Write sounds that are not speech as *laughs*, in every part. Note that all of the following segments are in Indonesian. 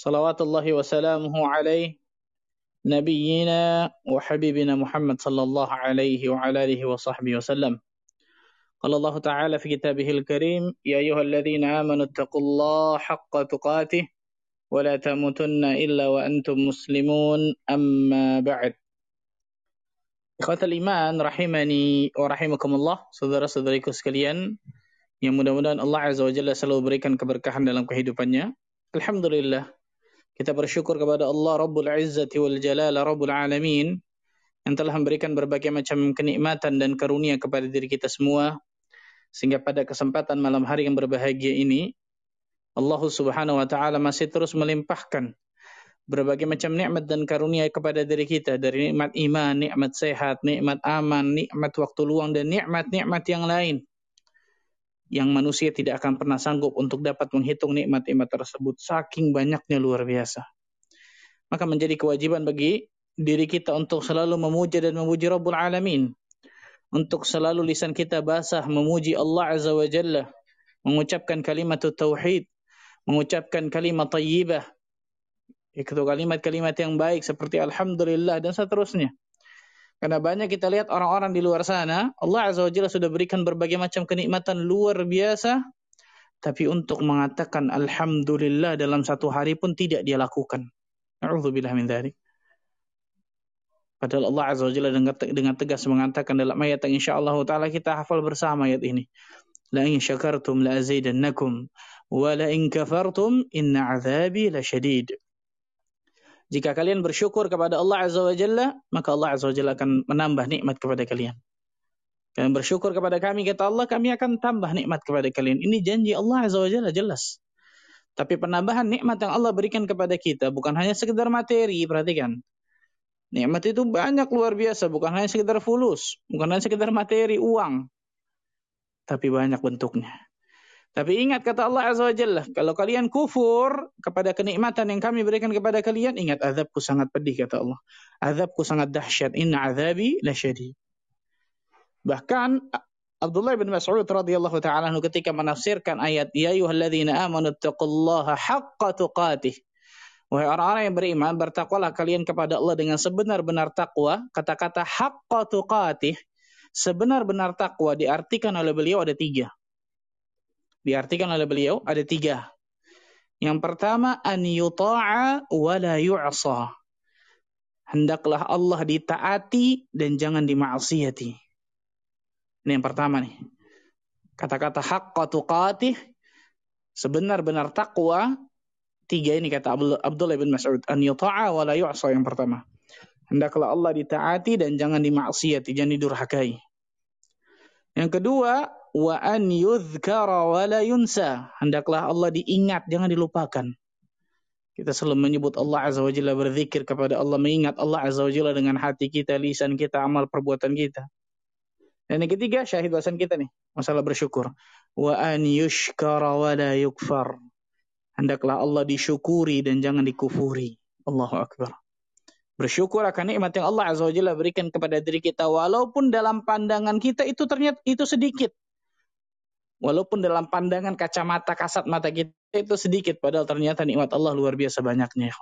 صلوات الله وسلامه عليه نبينا وحبيبنا محمد صلى الله عليه وعلى آله وصحبه وسلم. قال الله تعالى في كتابه الكريم يا أيها الذين آمنوا اتقوا الله حق تقاته ولا تموتن إلا وأنتم مسلمون أما بعد. Ikhwatal iman rahimani wa rahimakumullah saudara-saudariku sekalian yang mudah-mudahan Allah Azza wa Jalla selalu berikan keberkahan dalam kehidupannya. Alhamdulillah. Kita bersyukur kepada Allah Rabbul Izzati wal Jalal Rabbul Alamin yang telah memberikan berbagai macam kenikmatan dan karunia kepada diri kita semua. Sehingga pada kesempatan malam hari yang berbahagia ini Allah Subhanahu wa taala masih terus melimpahkan berbagai macam nikmat dan karunia kepada diri kita. Dari nikmat iman, nikmat sehat, nikmat aman, nikmat waktu luang dan nikmat-nikmat yang lain yang manusia tidak akan pernah sanggup untuk dapat menghitung nikmat-nikmat tersebut saking banyaknya luar biasa. Maka menjadi kewajiban bagi diri kita untuk selalu memuja dan memuji Rabbul Alamin. Untuk selalu lisan kita basah memuji Allah Azza wa Jalla, mengucapkan kalimat tauhid, mengucapkan kalimat tayyibah, itu kalimat-kalimat yang baik seperti Alhamdulillah dan seterusnya. Karena banyak kita lihat orang-orang di luar sana, Allah Azza wa Jalla sudah berikan berbagai macam kenikmatan luar biasa, tapi untuk mengatakan Alhamdulillah dalam satu hari pun tidak dia lakukan. A'udzubillah min dzalik. Padahal Allah Azza wa Jalla dengan, tegas mengatakan dalam ayat yang insyaAllah ta'ala kita hafal bersama ayat ini. La in syakartum la azidannakum wa la in kafartum inna azabi la syadid. Jika kalian bersyukur kepada Allah Azza wa Jalla, maka Allah Azza wa Jalla akan menambah nikmat kepada kalian. Kalian bersyukur kepada kami, kata Allah, kami akan tambah nikmat kepada kalian. Ini janji Allah Azza wa Jalla jelas. Tapi penambahan nikmat yang Allah berikan kepada kita bukan hanya sekedar materi, perhatikan. Nikmat itu banyak luar biasa, bukan hanya sekedar fulus, bukan hanya sekedar materi, uang. Tapi banyak bentuknya. Tapi ingat kata Allah Azza wa Jalla, kalau kalian kufur kepada kenikmatan yang kami berikan kepada kalian, ingat azabku sangat pedih kata Allah. Azabku sangat dahsyat. Inna azabi lasyadid. Bahkan Abdullah bin Mas'ud radhiyallahu taala ketika menafsirkan ayat ya ayyuhalladzina amanu taqullaha haqqa tuqatih. Wahai orang-orang yang beriman, bertakwalah kalian kepada Allah dengan sebenar-benar takwa. Kata-kata haqqa tuqatih, sebenar-benar takwa diartikan oleh beliau ada tiga diartikan oleh beliau ada tiga. Yang pertama an yuta'a wa la yu'sa. Hendaklah Allah ditaati dan jangan dimaksiati. Ini yang pertama nih. Kata-kata haqqa tuqatih sebenar-benar takwa tiga ini kata Abdullah bin Mas'ud an yuta'a wa la yu'sa yang pertama. Hendaklah Allah ditaati dan jangan dimaksiati, jangan didurhakai. Yang kedua, wa an yudhkara wa la yunsa. Hendaklah Allah diingat, jangan dilupakan. Kita selalu menyebut Allah Azza wa Jalla berzikir kepada Allah, mengingat Allah Azza wa Jalla dengan hati kita, lisan kita, amal perbuatan kita. Dan yang ketiga, syahid bahasan kita nih, masalah bersyukur. Wa an yushkara wa la yukfar. Hendaklah Allah disyukuri dan jangan dikufuri. Allahu Akbar. Bersyukur akan nikmat yang Allah Azza wa Jalla berikan kepada diri kita walaupun dalam pandangan kita itu ternyata itu sedikit. Walaupun dalam pandangan kacamata kasat mata kita itu sedikit, padahal ternyata nikmat Allah luar biasa banyaknya, ya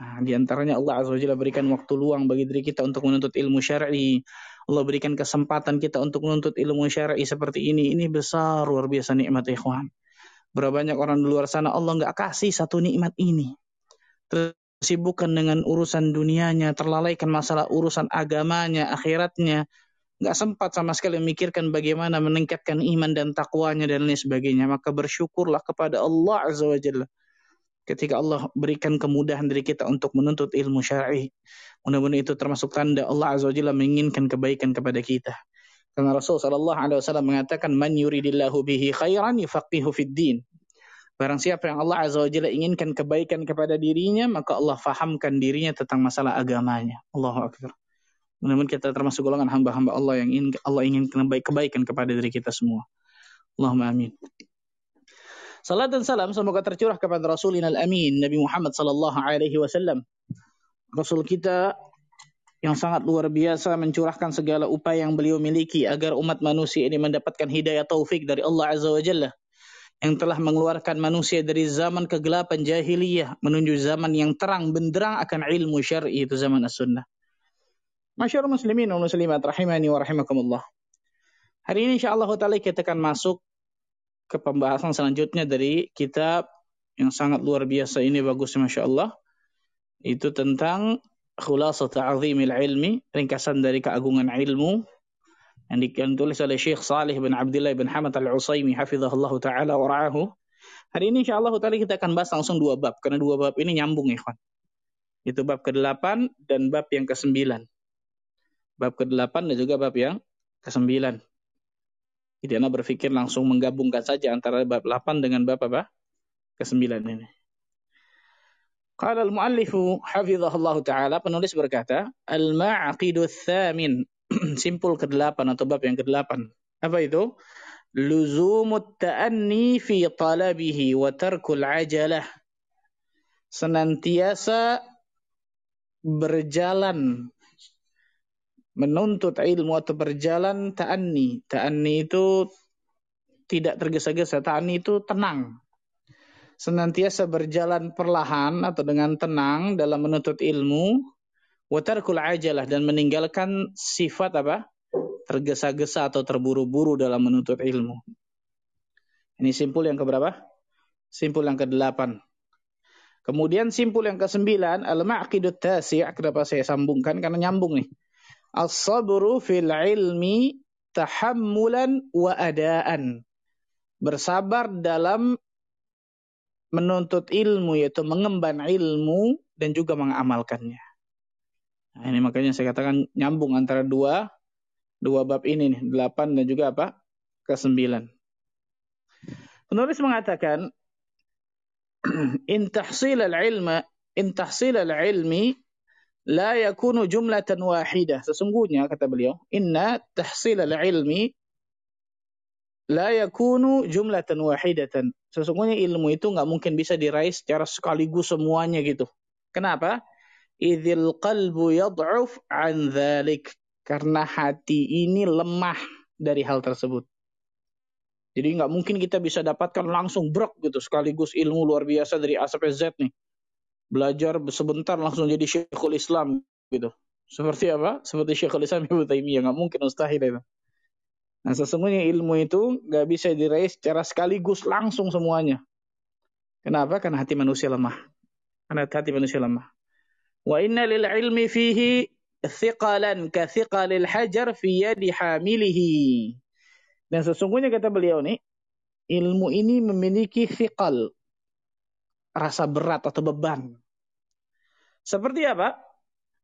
Nah, di antaranya Allah Azza wa Jalla berikan waktu luang bagi diri kita untuk menuntut ilmu syar'i. Allah berikan kesempatan kita untuk menuntut ilmu syar'i seperti ini. Ini besar luar biasa nikmat ikhwan. Berapa banyak orang di luar sana Allah nggak kasih satu nikmat ini. Tersibukkan dengan urusan dunianya, terlalaikan masalah urusan agamanya, akhiratnya, nggak sempat sama sekali memikirkan bagaimana meningkatkan iman dan takwanya dan lain sebagainya. Maka bersyukurlah kepada Allah Azza wa Jalla. Ketika Allah berikan kemudahan dari kita untuk menuntut ilmu syar'i. Mudah-mudahan itu termasuk tanda Allah Azza wa Jalla menginginkan kebaikan kepada kita. Karena Rasul sallallahu alaihi wasallam mengatakan man yuridillahu bihi khairan yufaqihu fid din. Barang siapa yang Allah Azza wa Jalla inginkan kebaikan kepada dirinya, maka Allah fahamkan dirinya tentang masalah agamanya. Allahu Akbar. Mudah-mudahan kita termasuk golongan hamba-hamba Allah yang ingin Allah ingin kebaikan kepada diri kita semua. Allahumma amin. Salat dan salam semoga tercurah kepada Rasulina al-Amin Nabi Muhammad sallallahu alaihi wasallam. Rasul kita yang sangat luar biasa mencurahkan segala upaya yang beliau miliki agar umat manusia ini mendapatkan hidayah taufik dari Allah Azza wa Jalla yang telah mengeluarkan manusia dari zaman kegelapan jahiliyah menuju zaman yang terang benderang akan ilmu syar'i itu zaman as-sunnah. Masyarakat muslimin wa muslimat rahimani wa rahimakumullah. Hari ini insyaallah taala kita akan masuk ke pembahasan selanjutnya dari kitab yang sangat luar biasa ini bagus Masya Allah. Itu tentang khulasat ta'zimil ilmi, ringkasan dari keagungan ilmu yang ditulis oleh Syekh Salih bin Abdullah bin Hamad al-Usaimi hafizahullah ta'ala wa ra'ahu. Hari ini insya Allah tadi kita akan bahas langsung dua bab, karena dua bab ini nyambung ya kawan. Itu bab ke-8 dan bab yang ke-9. Bab ke-8 dan juga bab yang ke-9. Jadi Anda berpikir langsung menggabungkan saja antara bab 8 dengan bab apa? Ke-9 ini. Qala al-muallifu hafizahullah ta'ala penulis berkata al-ma'aqidu tsamin *clears throat* simpul ke-8 atau bab yang ke-8. Apa itu? Luzumut ta'anni fi talabihi wa tarkul ajalah. Senantiasa berjalan menuntut ilmu atau berjalan ta'anni. Ta'anni itu tidak tergesa-gesa. Ta'anni itu tenang. Senantiasa berjalan perlahan atau dengan tenang dalam menuntut ilmu. Watarkul ajalah dan meninggalkan sifat apa? Tergesa-gesa atau terburu-buru dalam menuntut ilmu. Ini simpul yang keberapa? Simpul yang ke-8. Kemudian simpul yang ke-9, al-ma'qidut tasi' kenapa saya sambungkan? Karena nyambung nih. As-sabru fil ilmi tahammulan wa adaan. Bersabar dalam menuntut ilmu yaitu mengemban ilmu dan juga mengamalkannya. Nah, ini makanya saya katakan nyambung antara dua dua bab ini nih, 8 dan juga apa? ke-9. Penulis mengatakan *clears throat* in tahsil al-ilma in tahsil al-ilmi la yakunu jumlatan wahidah. Sesungguhnya kata beliau, inna tahsil al-ilmi la yakunu jumlatan wahidatan. Sesungguhnya ilmu itu nggak mungkin bisa diraih secara sekaligus semuanya gitu. Kenapa? Idzil qalbu yad'uf an dhalik. Karena hati ini lemah dari hal tersebut. Jadi nggak mungkin kita bisa dapatkan langsung brok gitu sekaligus ilmu luar biasa dari A sampai Z nih belajar sebentar langsung jadi syekhul Islam gitu. Seperti apa? Seperti syekhul Islam Ibnu Taimiyah, nggak mungkin mustahil itu. Nah, sesungguhnya ilmu itu nggak bisa diraih secara sekaligus langsung semuanya. Kenapa? Karena hati manusia lemah. Karena hati manusia lemah. Wa inna lil ilmi fihi thiqalan ka thiqalil hajar fi yadi hamilihi. Dan sesungguhnya kata beliau nih, ilmu ini memiliki thiqal, rasa berat atau beban. Seperti apa?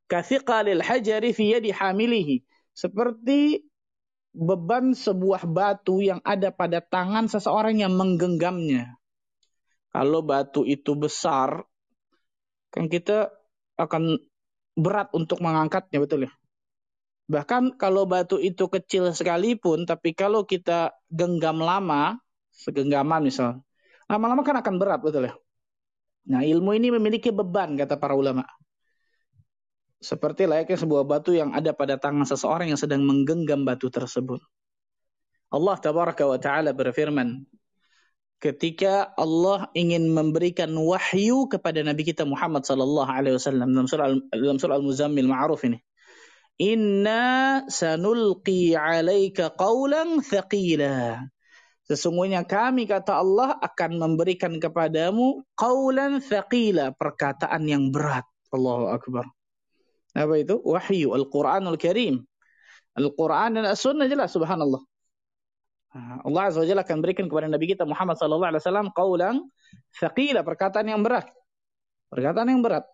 Kathiqalil hajari fi yadi hamilihi. Seperti beban sebuah batu yang ada pada tangan seseorang yang menggenggamnya. Kalau batu itu besar, kan kita akan berat untuk mengangkatnya, betul ya? Bahkan kalau batu itu kecil sekalipun, tapi kalau kita genggam lama, segenggaman misal, lama-lama kan akan berat, betul ya? Nah, ilmu ini memiliki beban, kata para ulama. Seperti layaknya sebuah batu yang ada pada tangan seseorang yang sedang menggenggam batu tersebut. Allah tabaraka wa ta'ala berfirman, ketika Allah ingin memberikan wahyu kepada Nabi kita Muhammad sallallahu alaihi wasallam dalam surah dalam surah Al-Muzammil ma'ruf ini. Inna sanulqi 'alaika qawlan thaqila. Sesungguhnya kami kata Allah akan memberikan kepadamu qaulan thaqila, perkataan yang berat. Allahu akbar. Apa itu? Wahyu Al-Qur'anul Karim. Al-Qur'an dan As-Sunnah jelas subhanallah. Allah Azza wa Jalla akan berikan kepada Nabi kita Muhammad sallallahu alaihi wasallam qaulan thaqila, perkataan yang berat. Perkataan yang berat.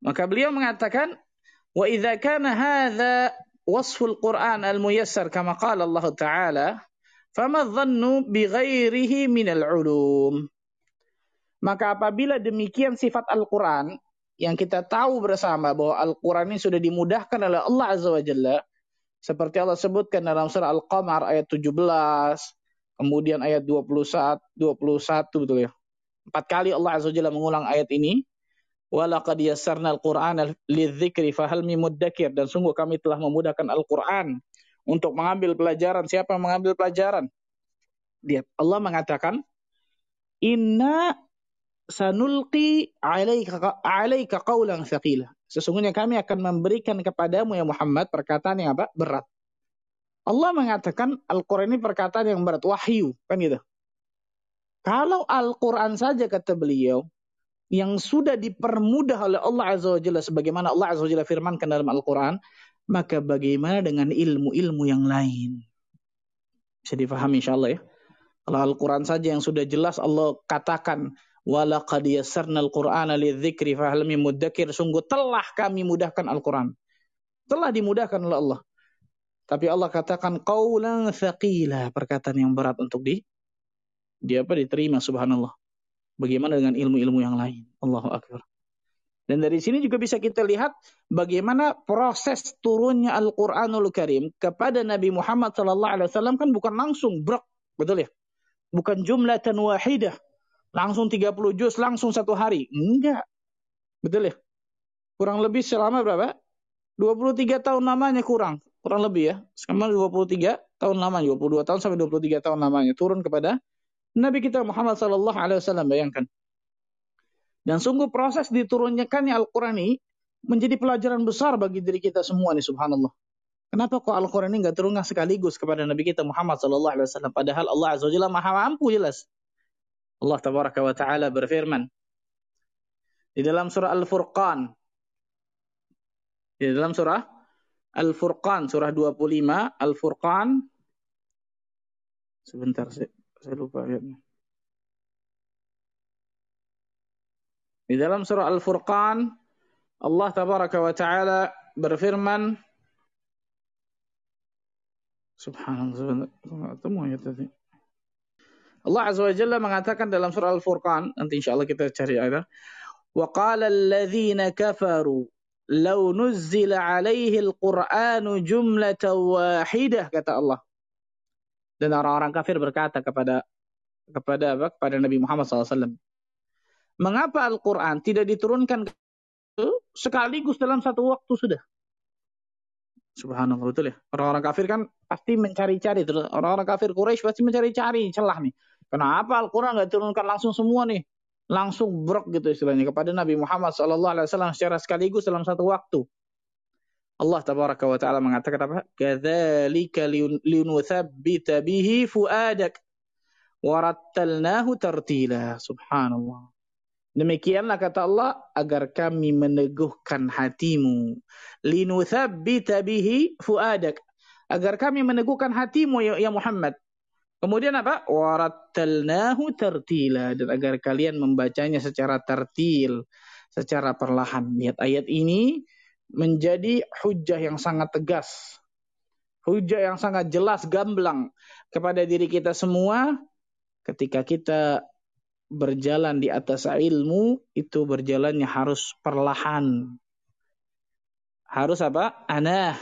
Maka beliau mengatakan, "Wa idza kana hadza wasful Qur'an al-muyassar kama qala Allah Ta'ala" Fama dhannu bighairihi minal ulum. Maka apabila demikian sifat Al-Quran, yang kita tahu bersama bahwa Al-Quran ini sudah dimudahkan oleh Allah Azza wa Jalla, seperti Allah sebutkan dalam surah Al-Qamar ayat 17, kemudian ayat 21, 21 betul ya. Empat kali Allah Azza wa Jalla mengulang ayat ini. Walaqad yassarna al-Qur'ana lidzikri fahal muddakir dan sungguh kami telah memudahkan Al-Qur'an untuk mengambil pelajaran. Siapa yang mengambil pelajaran? Dia Allah mengatakan, "Inna sanulqi 'alaika 'alaika qawlan tsaqila." Sesungguhnya kami akan memberikan kepadamu ya Muhammad perkataan yang apa? Berat. Allah mengatakan Al-Quran ini perkataan yang berat, wahyu, kan gitu. Kalau Al-Quran saja kata beliau, yang sudah dipermudah oleh Allah Azza wa Jalla sebagaimana Allah Azza wa Jalla firmankan dalam Al-Quran, maka bagaimana dengan ilmu-ilmu yang lain? Bisa difahami insyaAllah ya. Kalau Al-Quran saja yang sudah jelas Allah katakan Walaqad yassarnal Qur'ana lidzikri. Sungguh telah kami mudahkan Al-Quran. Telah dimudahkan oleh Allah. Tapi Allah katakan qaulan thaqila, perkataan yang berat untuk di di apa diterima subhanallah. Bagaimana dengan ilmu-ilmu yang lain? Allahu akbar. Dan dari sini juga bisa kita lihat bagaimana proses turunnya Al-Qur'anul Karim kepada Nabi Muhammad sallallahu alaihi wasallam kan bukan langsung brok, betul ya? Bukan jumlatan wahidah, Langsung 30 juz, langsung satu hari. Enggak. Betul ya? Kurang lebih selama berapa? 23 tahun lamanya kurang. Kurang lebih ya. Selama 23 tahun lamanya. 22 tahun sampai 23 tahun lamanya. Turun kepada Nabi kita Muhammad sallallahu alaihi wasallam bayangkan. Dan sungguh proses diturunkannya Al-Quran ini menjadi pelajaran besar bagi diri kita semua nih subhanallah. Kenapa kok Al-Quran ini nggak turunkan sekaligus kepada Nabi kita Muhammad sallallahu alaihi wasallam padahal Allah azza wajalla maha mampu jelas. Allah tabaraka wa taala berfirman di dalam surah Al-Furqan di dalam surah Al-Furqan surah 25 Al-Furqan sebentar saya, saya lupa ayatnya di dalam surah Al-Furqan Allah tabaraka wa taala berfirman Subhanallah sebentar temu ayat tadi Allah Azza wa Jalla mengatakan dalam surah Al-Furqan, nanti insyaAllah kita cari ayat. وَقَالَ الَّذِينَ كَفَرُوا لَوْ نُزِّلَ عَلَيْهِ الْقُرْآنُ جُمْلَةً وَاحِدَةً kata Allah. Dan orang-orang kafir berkata kepada kepada apa? kepada Nabi Muhammad SAW. Mengapa Al-Quran tidak diturunkan sekaligus dalam satu waktu sudah? Subhanallah betul ya. Orang-orang kafir kan pasti mencari-cari terus. Orang-orang kafir Quraisy pasti mencari-cari celah nih. Kenapa Al-Quran nggak turunkan langsung semua nih? Langsung brok gitu istilahnya kepada Nabi Muhammad SAW secara sekaligus dalam satu waktu. Allah tabaraka wa taala mengatakan apa? Kadzalika linuthabbita bihi fuadak warattalnahu tartila. Subhanallah. Demikianlah kata Allah agar kami meneguhkan hatimu. Linuthabbita bihi fuadak. Agar kami meneguhkan hatimu ya, ya Muhammad. Kemudian apa? Warattalnahu tartila. Dan agar kalian membacanya secara tartil. Secara perlahan. Lihat ayat ini menjadi hujah yang sangat tegas. Hujah yang sangat jelas, gamblang. Kepada diri kita semua. Ketika kita berjalan di atas ilmu itu berjalannya harus perlahan. Harus apa? Anah.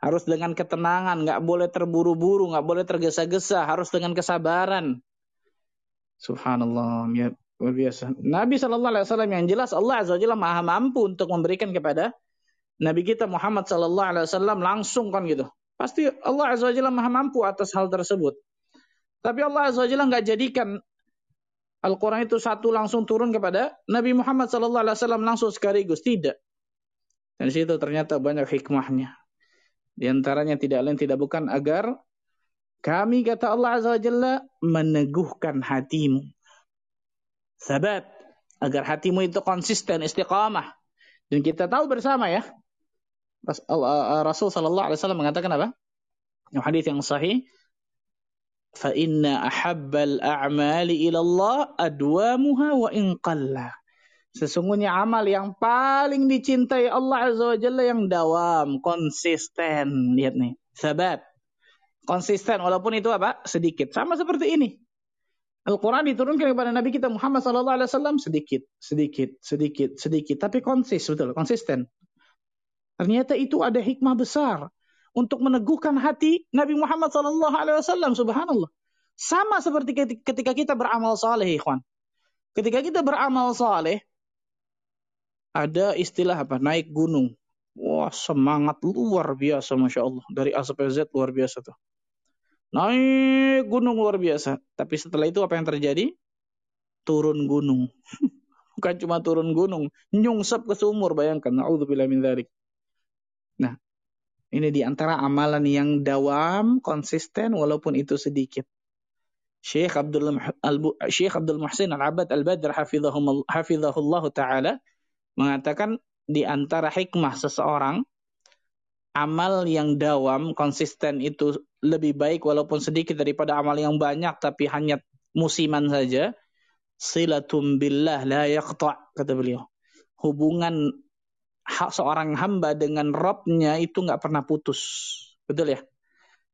Harus dengan ketenangan, nggak boleh terburu-buru, nggak boleh tergesa-gesa, harus dengan kesabaran. Subhanallah, ya luar biasa. Nabi Shallallahu Alaihi Wasallam yang jelas Allah Azza Wajalla maha mampu untuk memberikan kepada Nabi kita Muhammad Shallallahu Alaihi Wasallam langsung kan gitu. Pasti Allah Azza Wajalla maha mampu atas hal tersebut. Tapi Allah Azza Wajalla nggak jadikan Al-Quran itu satu langsung turun kepada Nabi Muhammad SAW langsung sekaligus. Tidak. Dan situ ternyata banyak hikmahnya. Di antaranya tidak lain tidak bukan agar kami kata Allah Azza Jalla meneguhkan hatimu. Sabat. Agar hatimu itu konsisten, istiqamah. Dan kita tahu bersama ya. Rasul Sallallahu Alaihi Wasallam mengatakan apa? Yang hadis yang sahih fa inna ahabbal a'mali ila Allah adwamuha wa. Sesungguhnya amal yang paling dicintai Allah Azza wa Jalla yang dawam, konsisten. Lihat nih, sabat. Konsisten walaupun itu apa? Sedikit. Sama seperti ini. Al-Quran diturunkan kepada Nabi kita Muhammad SAW sedikit, sedikit, sedikit, sedikit. Tapi konsis, betul, konsisten. Ternyata itu ada hikmah besar untuk meneguhkan hati Nabi Muhammad SAW. Subhanallah. Sama seperti ketika kita beramal saleh, ikhwan. Ketika kita beramal saleh, ada istilah apa? Naik gunung. Wah, semangat luar biasa, Masya Allah. Dari A sampai Z luar biasa tuh. Naik gunung luar biasa. Tapi setelah itu apa yang terjadi? Turun gunung. *laughs* Bukan cuma turun gunung, nyungsep ke sumur, bayangkan. Na'udzubillah min dzalik. Nah, ini di antara amalan yang dawam, konsisten walaupun itu sedikit. Syekh Abdul Syekh Abdul Muhsin Al-Abad Al-Badr hafizahullah taala mengatakan di antara hikmah seseorang amal yang dawam konsisten itu lebih baik walaupun sedikit daripada amal yang banyak tapi hanya musiman saja silatum billah la yaqta kata beliau hubungan seorang hamba dengan Robnya itu nggak pernah putus betul ya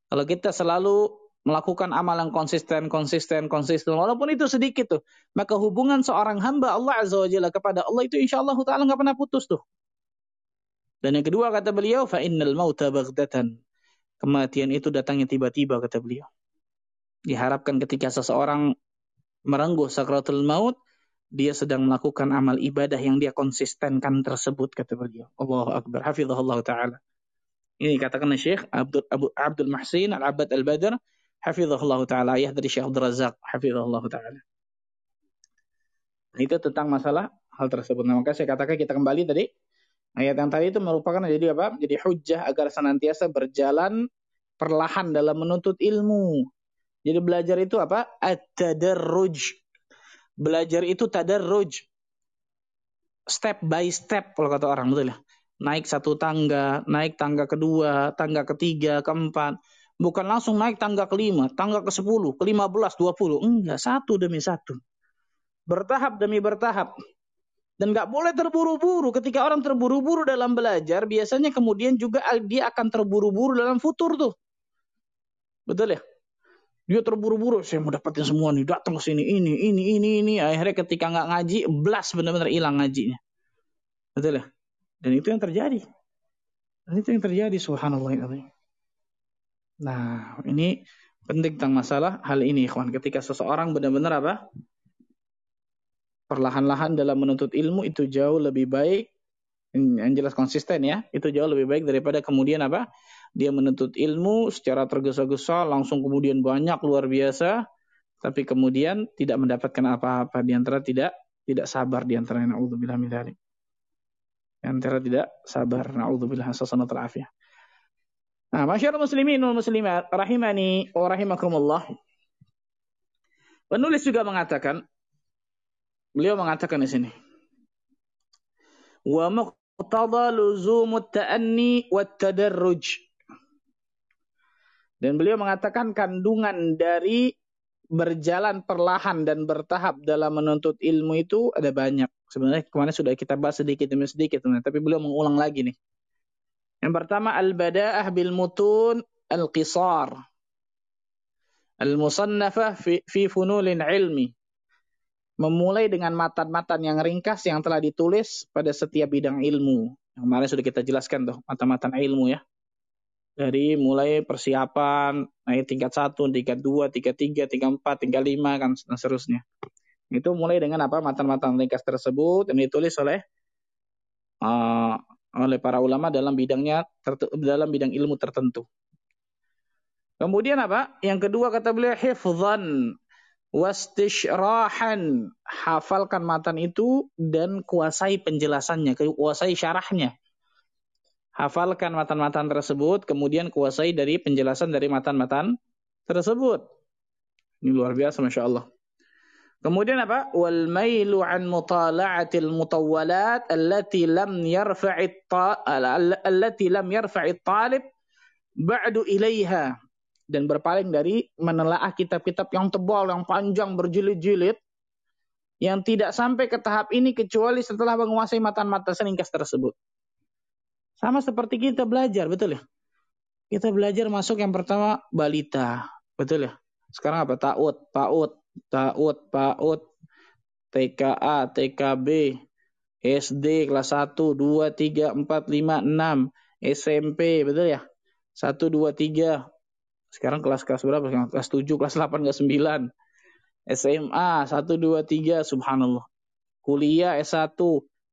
kalau kita selalu melakukan amal yang konsisten, konsisten, konsisten, walaupun itu sedikit tuh, maka hubungan seorang hamba Allah Azza wa Jalla kepada Allah itu insya Allah Ta'ala nggak pernah putus tuh. Dan yang kedua kata beliau, fa innal mauta baghdatan. Kematian itu datangnya tiba-tiba kata beliau. Diharapkan ketika seseorang merengguh sakratul maut, dia sedang melakukan amal ibadah yang dia konsistenkan tersebut kata beliau. Allahu akbar. Hafizahullah taala. Ini katakan Syekh Abdul Abu Abdul Mahsin Al-Abad Al-Badr hafizahullah taala ayah dari Syekh Abdul Razak hafizahullah taala. Itu tentang masalah hal tersebut. Nah, maka saya katakan kita kembali tadi Ayat yang tadi itu merupakan jadi apa? Jadi hujah agar senantiasa berjalan perlahan dalam menuntut ilmu. Jadi belajar itu apa? At-tadarruj. Belajar itu tadarruj. Step by step kalau kata orang betul ya. Naik satu tangga, naik tangga kedua, tangga ketiga, keempat. Bukan langsung naik tangga kelima, tangga ke sepuluh, ke lima belas, dua puluh. Enggak, satu demi satu. Bertahap demi bertahap. Dan nggak boleh terburu-buru. Ketika orang terburu-buru dalam belajar, biasanya kemudian juga dia akan terburu-buru dalam futur tuh. Betul ya? Dia terburu-buru, saya mau dapetin semua nih, datang ke sini, ini, ini, ini, ini. Akhirnya ketika nggak ngaji, belas benar-benar hilang ngajinya. Betul ya? Dan itu yang terjadi. Dan itu yang terjadi, subhanallah. Nah, ini penting tentang masalah hal ini, kawan. Ketika seseorang benar-benar apa? perlahan-lahan dalam menuntut ilmu itu jauh lebih baik yang jelas konsisten ya itu jauh lebih baik daripada kemudian apa dia menuntut ilmu secara tergesa-gesa langsung kemudian banyak luar biasa tapi kemudian tidak mendapatkan apa-apa di antara tidak tidak sabar di antara naudzubillah min dzalik di antara tidak sabar naudzubillah hasanat afiyah Nah, masyarakat muslimin wal muslimat rahimani wa rahimakumullah. Penulis juga mengatakan Beliau mengatakan di sini. Wa muqtada luzumut ta'anni wat tadarruj. Dan beliau mengatakan kandungan dari berjalan perlahan dan bertahap dalam menuntut ilmu itu ada banyak. Sebenarnya kemarin sudah kita bahas sedikit demi sedikit, tapi beliau mengulang lagi nih. Yang pertama al-bada'ah bil mutun al-qisar. Al-musannafah fi, fi funulin ilmi memulai dengan matan-matan yang ringkas yang telah ditulis pada setiap bidang ilmu. Yang kemarin sudah kita jelaskan tuh, matan-matan ilmu ya. Dari mulai persiapan, naik tingkat satu, tingkat dua, tingkat tiga, tingkat empat, tingkat lima, kan, dan seterusnya. Itu mulai dengan apa matan-matan ringkas tersebut yang ditulis oleh uh, oleh para ulama dalam bidangnya dalam bidang ilmu tertentu. Kemudian apa? Yang kedua kata beliau hifzan wastishrahan hafalkan matan itu dan kuasai penjelasannya kuasai syarahnya hafalkan matan-matan tersebut kemudian kuasai dari penjelasan dari matan-matan tersebut. Ini luar biasa masya Allah. Kemudian apa? Wal mailu an mutala'atil mutawwalat allati lam yarfa'it allati lam yarfa'it talib ba'du ilaiha. Dan berpaling dari menelaah kitab-kitab yang tebal, yang panjang, berjilid-jilid, yang tidak sampai ke tahap ini kecuali setelah menguasai matan-matan seringkas tersebut. Sama seperti kita belajar, betul ya? Kita belajar masuk yang pertama balita. Betul ya? Sekarang apa? Ta'ud, PAUD, TAUD, PAUD, TKA, TKB, SD kelas 1, 2, 3, 4, 5, 6, SMP, betul ya? 1, 2, 3. Sekarang kelas-kelas berapa? Kelas 7, kelas 8, kelas 9. SMA, 1, 2, 3, subhanallah. Kuliah S1,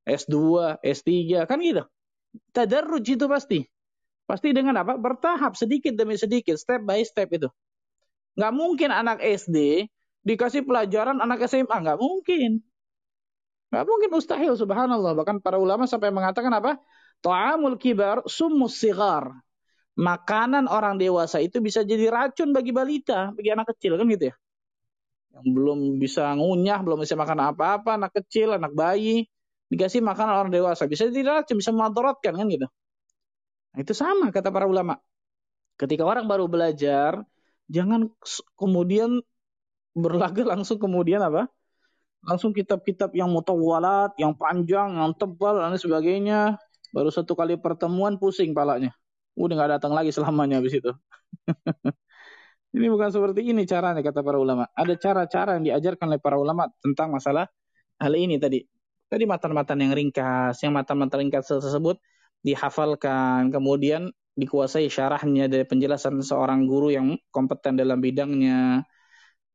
S2, S3, kan gitu. Tadarruj itu pasti. Pasti dengan apa? Bertahap, sedikit demi sedikit, step by step itu. Nggak mungkin anak SD dikasih pelajaran anak SMA, nggak mungkin. Nggak mungkin mustahil, subhanallah. Bahkan para ulama sampai mengatakan apa? Ta'amul kibar summus sigar. Makanan orang dewasa itu bisa jadi racun bagi balita, bagi anak kecil kan gitu ya. Yang belum bisa ngunyah, belum bisa makan apa-apa, anak kecil, anak bayi, dikasih makanan orang dewasa, bisa racun, bisa memadaratkan kan gitu. Nah, itu sama kata para ulama. Ketika orang baru belajar, jangan kemudian berlaga *laughs* langsung kemudian apa? Langsung kitab-kitab yang mutawalat, yang panjang, yang tebal dan sebagainya. Baru satu kali pertemuan pusing palanya. Udah nggak datang lagi selamanya habis itu. *laughs* ini bukan seperti ini caranya kata para ulama. Ada cara-cara yang diajarkan oleh para ulama tentang masalah hal ini tadi. Tadi matan-matan yang ringkas, yang matan-matan ringkas tersebut dihafalkan, kemudian dikuasai syarahnya dari penjelasan seorang guru yang kompeten dalam bidangnya.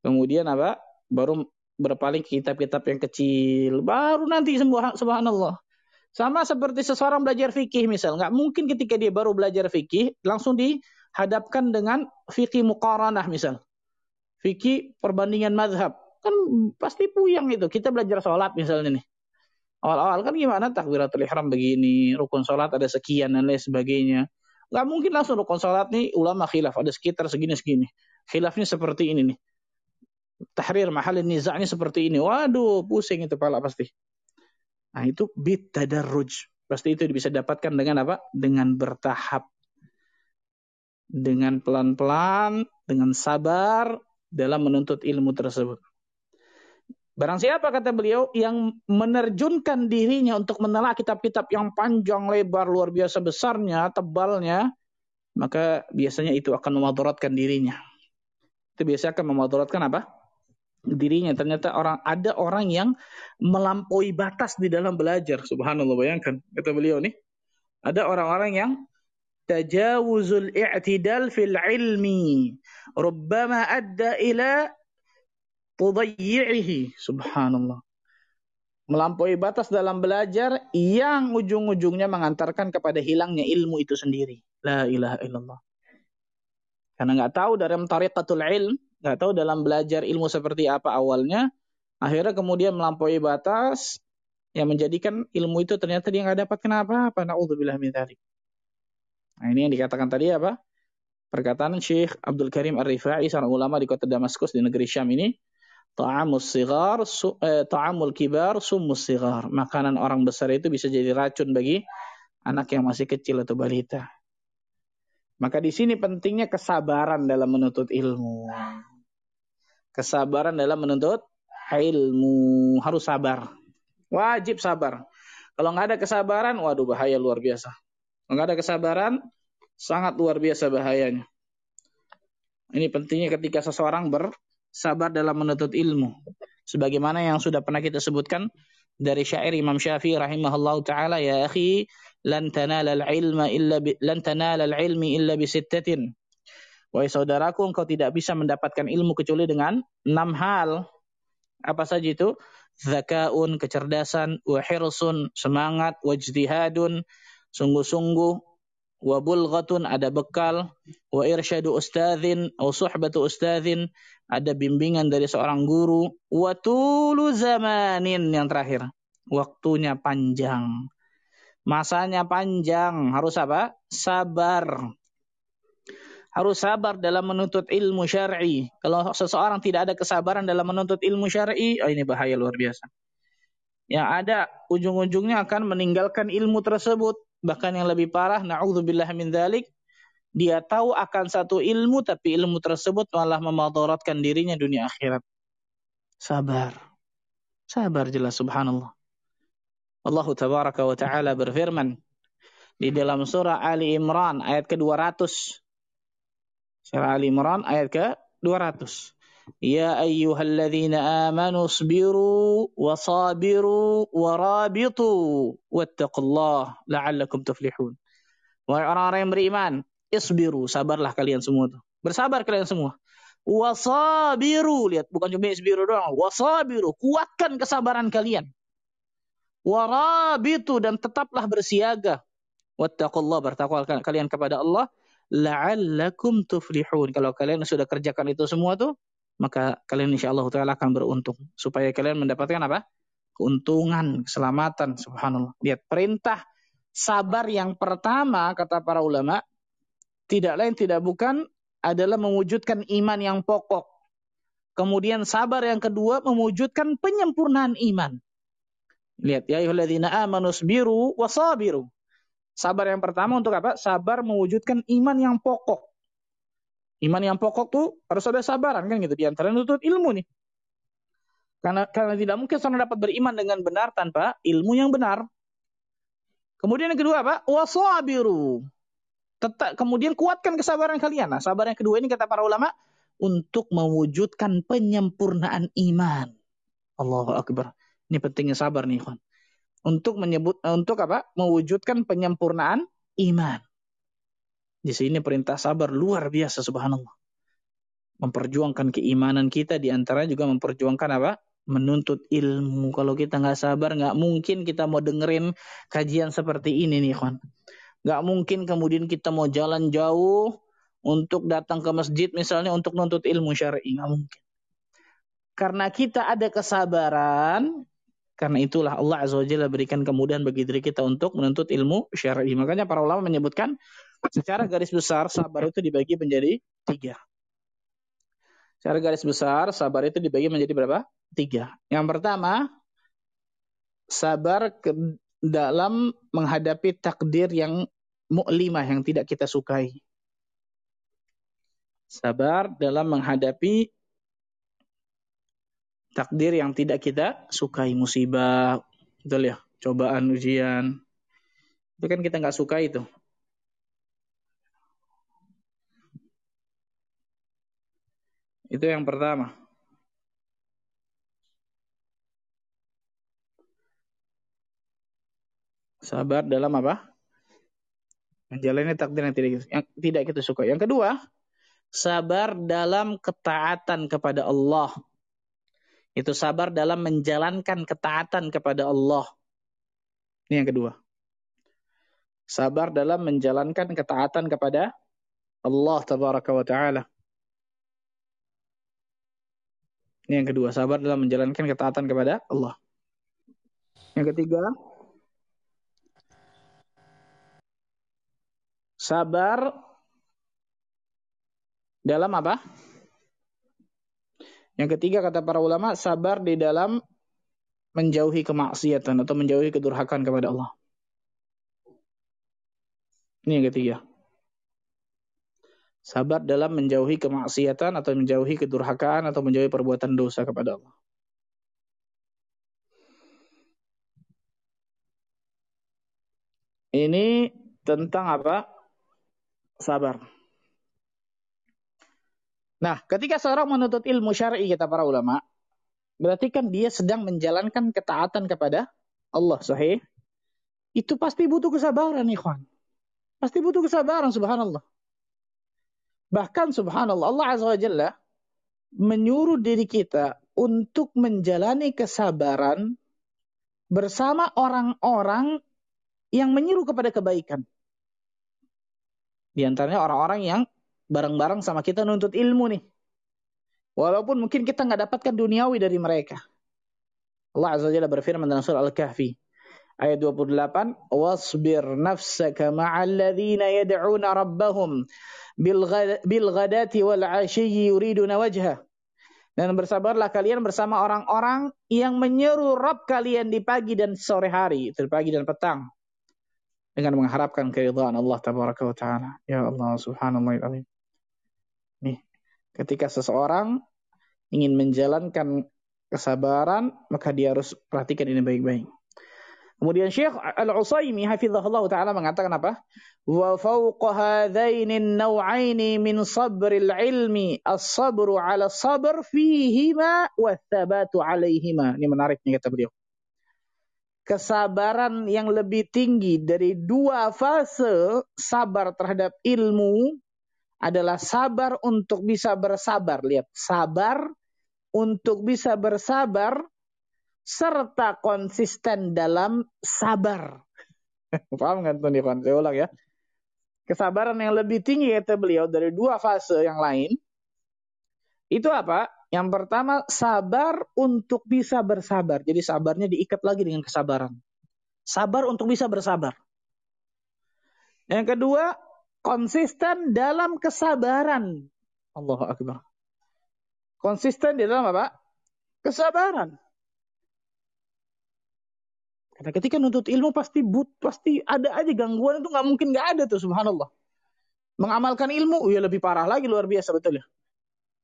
Kemudian apa? Baru berpaling ke kitab-kitab yang kecil. Baru nanti subhanallah sama seperti seseorang belajar fikih misal, nggak mungkin ketika dia baru belajar fikih langsung dihadapkan dengan fikih muqaranah misal. Fikih perbandingan madhab. Kan pasti puyang itu. Kita belajar sholat misalnya nih. Awal-awal kan gimana takbiratul ihram begini, rukun sholat ada sekian dan lain sebagainya. Nggak mungkin langsung rukun sholat nih ulama khilaf, ada sekitar segini-segini. Khilafnya seperti ini nih. Tahrir mahal nizaknya seperti ini. Waduh, pusing itu pala pasti. Nah, itu bit tadarruj. Pasti itu bisa dapatkan dengan apa? Dengan bertahap. Dengan pelan-pelan, dengan sabar dalam menuntut ilmu tersebut. Barang siapa kata beliau yang menerjunkan dirinya untuk menelaah kitab-kitab yang panjang, lebar, luar biasa besarnya, tebalnya, maka biasanya itu akan memadaratkan dirinya. Itu biasanya akan memadaratkan apa? dirinya. Ternyata orang ada orang yang melampaui batas di dalam belajar. Subhanallah bayangkan kata beliau nih. Ada orang-orang yang tajawuzul i'tidal fil ilmi rubbama adda ila Subhanallah. Melampaui batas dalam belajar yang ujung-ujungnya mengantarkan kepada hilangnya ilmu itu sendiri. La ilaha illallah. Karena nggak tahu dalam tariqatul ilm, nggak tahu dalam belajar ilmu seperti apa awalnya, akhirnya kemudian melampaui batas yang menjadikan ilmu itu ternyata dia nggak dapat kenapa apa naudzubillah min. Nah, ini yang dikatakan tadi apa? Perkataan Syekh Abdul Karim Ar-Rifai seorang ulama di kota Damaskus di negeri Syam ini, ta'amus sigar, eh, ta'amul kibar, sumus sigar. Makanan orang besar itu bisa jadi racun bagi anak yang masih kecil atau balita. Maka di sini pentingnya kesabaran dalam menuntut ilmu. Kesabaran dalam menuntut ilmu. Harus sabar. Wajib sabar. Kalau nggak ada kesabaran, waduh bahaya luar biasa. Kalau nggak ada kesabaran, sangat luar biasa bahayanya. Ini pentingnya ketika seseorang bersabar dalam menuntut ilmu. Sebagaimana yang sudah pernah kita sebutkan dari syair Imam Syafi'i rahimahullah taala ya akhi lan tanala al-ilma illa bi, lan tanala al-ilmi illa bi sittatin. Wahai saudaraku, engkau tidak bisa mendapatkan ilmu kecuali dengan enam hal. Apa saja itu? Zakaun, kecerdasan, wa hirsun, semangat, wajtihadun, sungguh-sungguh, wa bulghatun, ada bekal, wa irsyadu ustadzin, atau suhbatu ustadzin, ada bimbingan dari seorang guru, wa tulu zamanin yang terakhir, waktunya panjang. Masanya panjang, harus apa? Sabar. Harus sabar dalam menuntut ilmu syar'i. Kalau seseorang tidak ada kesabaran dalam menuntut ilmu syar'i, oh ini bahaya luar biasa. Yang ada ujung-ujungnya akan meninggalkan ilmu tersebut. Bahkan yang lebih parah, na'udzubillah min dzalik, dia tahu akan satu ilmu tapi ilmu tersebut malah memadaratkan dirinya dunia akhirat. Sabar. Sabar jelas subhanallah. Allah tabaraka wa taala berfirman di dalam surah Ali Imran ayat ke-200 Surah Ali Imran ayat ke 200. Ya ayyuhalladzina amanu sabiru wa sabiru wa rabitu wattaqullah la'allakum tuflihun. Wahai orang-orang yang beriman, isbiru, sabarlah kalian semua tuh. Bersabar kalian semua. Wasabiru, lihat bukan cuma isbiru doang. Wasabiru, kuatkan kesabaran kalian. Warabitu dan tetaplah bersiaga. Wattaqullah, bertakwa kalian kepada Allah. La'allakum tuflihun. Kalau kalian sudah kerjakan itu semua tuh, maka kalian insya Allah Ta'ala akan beruntung. Supaya kalian mendapatkan apa? Keuntungan, keselamatan. Subhanallah. Lihat, perintah Sabar yang pertama kata para ulama tidak lain tidak bukan adalah mewujudkan iman yang pokok. Kemudian sabar yang kedua mewujudkan penyempurnaan iman. Lihat ya ayyuhalladzina amanu sabiru wasabiru. Sabar yang pertama untuk apa? Sabar mewujudkan iman yang pokok. Iman yang pokok tuh harus ada sabaran kan gitu. Di antara nutut ilmu nih. Karena karena tidak mungkin seorang dapat beriman dengan benar tanpa ilmu yang benar. Kemudian yang kedua apa? Wasabiru. Tetap, kemudian kuatkan kesabaran kalian. Nah, sabar yang kedua ini kata para ulama untuk mewujudkan penyempurnaan iman. Allahu akbar. Ini pentingnya sabar nih, kawan. Untuk menyebut untuk apa? Mewujudkan penyempurnaan iman. Di sini perintah sabar luar biasa subhanallah. Memperjuangkan keimanan kita di antara juga memperjuangkan apa? menuntut ilmu. Kalau kita nggak sabar, nggak mungkin kita mau dengerin kajian seperti ini nih, kawan. Nggak mungkin kemudian kita mau jalan jauh untuk datang ke masjid misalnya untuk menuntut ilmu syar'i, nggak mungkin. Karena kita ada kesabaran, karena itulah Allah Azza berikan kemudahan bagi diri kita untuk menuntut ilmu syar'i. Makanya para ulama menyebutkan secara garis besar sabar itu dibagi menjadi tiga. Secara garis besar sabar itu dibagi menjadi berapa? tiga. Yang pertama, sabar ke dalam menghadapi takdir yang mu'limah yang tidak kita sukai. Sabar dalam menghadapi takdir yang tidak kita sukai. Musibah, betul ya, cobaan, ujian. Itu kan kita nggak suka itu. Itu yang pertama. Sabar dalam apa? Menjalani takdir yang tidak, yang tidak kita suka. Yang kedua, sabar dalam ketaatan kepada Allah. Itu sabar dalam menjalankan ketaatan kepada Allah. Ini yang kedua. Sabar dalam menjalankan ketaatan kepada Allah tabaraka wa taala. Ini yang kedua, sabar dalam menjalankan ketaatan kepada Allah. Yang ketiga, Sabar dalam apa? Yang ketiga kata para ulama, sabar di dalam menjauhi kemaksiatan atau menjauhi kedurhakaan kepada Allah. Ini yang ketiga. Sabar dalam menjauhi kemaksiatan atau menjauhi kedurhakaan atau menjauhi perbuatan dosa kepada Allah. Ini tentang apa? Sabar. Nah, ketika seorang menuntut ilmu syar'i kata para ulama, berarti kan dia sedang menjalankan ketaatan kepada Allah, sahih? Itu pasti butuh kesabaran, ikhwan. Pasti butuh kesabaran, subhanallah. Bahkan subhanallah, Allah Azza wa Jalla menyuruh diri kita untuk menjalani kesabaran bersama orang-orang yang menyuruh kepada kebaikan. Di antaranya orang-orang yang bareng-bareng sama kita nuntut ilmu nih. Walaupun mungkin kita nggak dapatkan duniawi dari mereka. Allah Azza Jalla berfirman dalam surah Al-Kahfi ayat 28, "Wasbir nafsaka ma'al ladzina yad'una rabbahum bil ghadati wal 'ashiyyi yuriduna wajha." Dan bersabarlah kalian bersama orang-orang yang menyeru Rabb kalian di pagi dan sore hari, di pagi dan petang dengan mengharapkan keridhaan Allah tabaraka wa taala. Ya Allah subhanallah Nih, ketika seseorang ingin menjalankan kesabaran, maka dia harus perhatikan ini baik-baik. Kemudian Syekh Al-Utsaimin hafizahullah taala mengatakan apa? Wa fawqa hadzaini an-naw'aini min sabril ilmi as-sabru 'ala sabr fihima wa thabatu 'alaihima. Ini menarik nih kata beliau. Kesabaran yang lebih tinggi dari dua fase sabar terhadap ilmu adalah sabar untuk bisa bersabar. Lihat, sabar untuk bisa bersabar serta konsisten dalam sabar. *laughs* Paham kan tuh Nifan? Saya ulang ya. Kesabaran yang lebih tinggi kata beliau dari dua fase yang lain. Itu apa? Yang pertama sabar untuk bisa bersabar. Jadi sabarnya diikat lagi dengan kesabaran. Sabar untuk bisa bersabar. Yang kedua, konsisten dalam kesabaran. Allahu Akbar. Konsisten di dalam apa? Kesabaran. Karena ketika nuntut ilmu pasti but, pasti ada aja gangguan itu nggak mungkin nggak ada tuh subhanallah. Mengamalkan ilmu, ya lebih parah lagi luar biasa betul ya.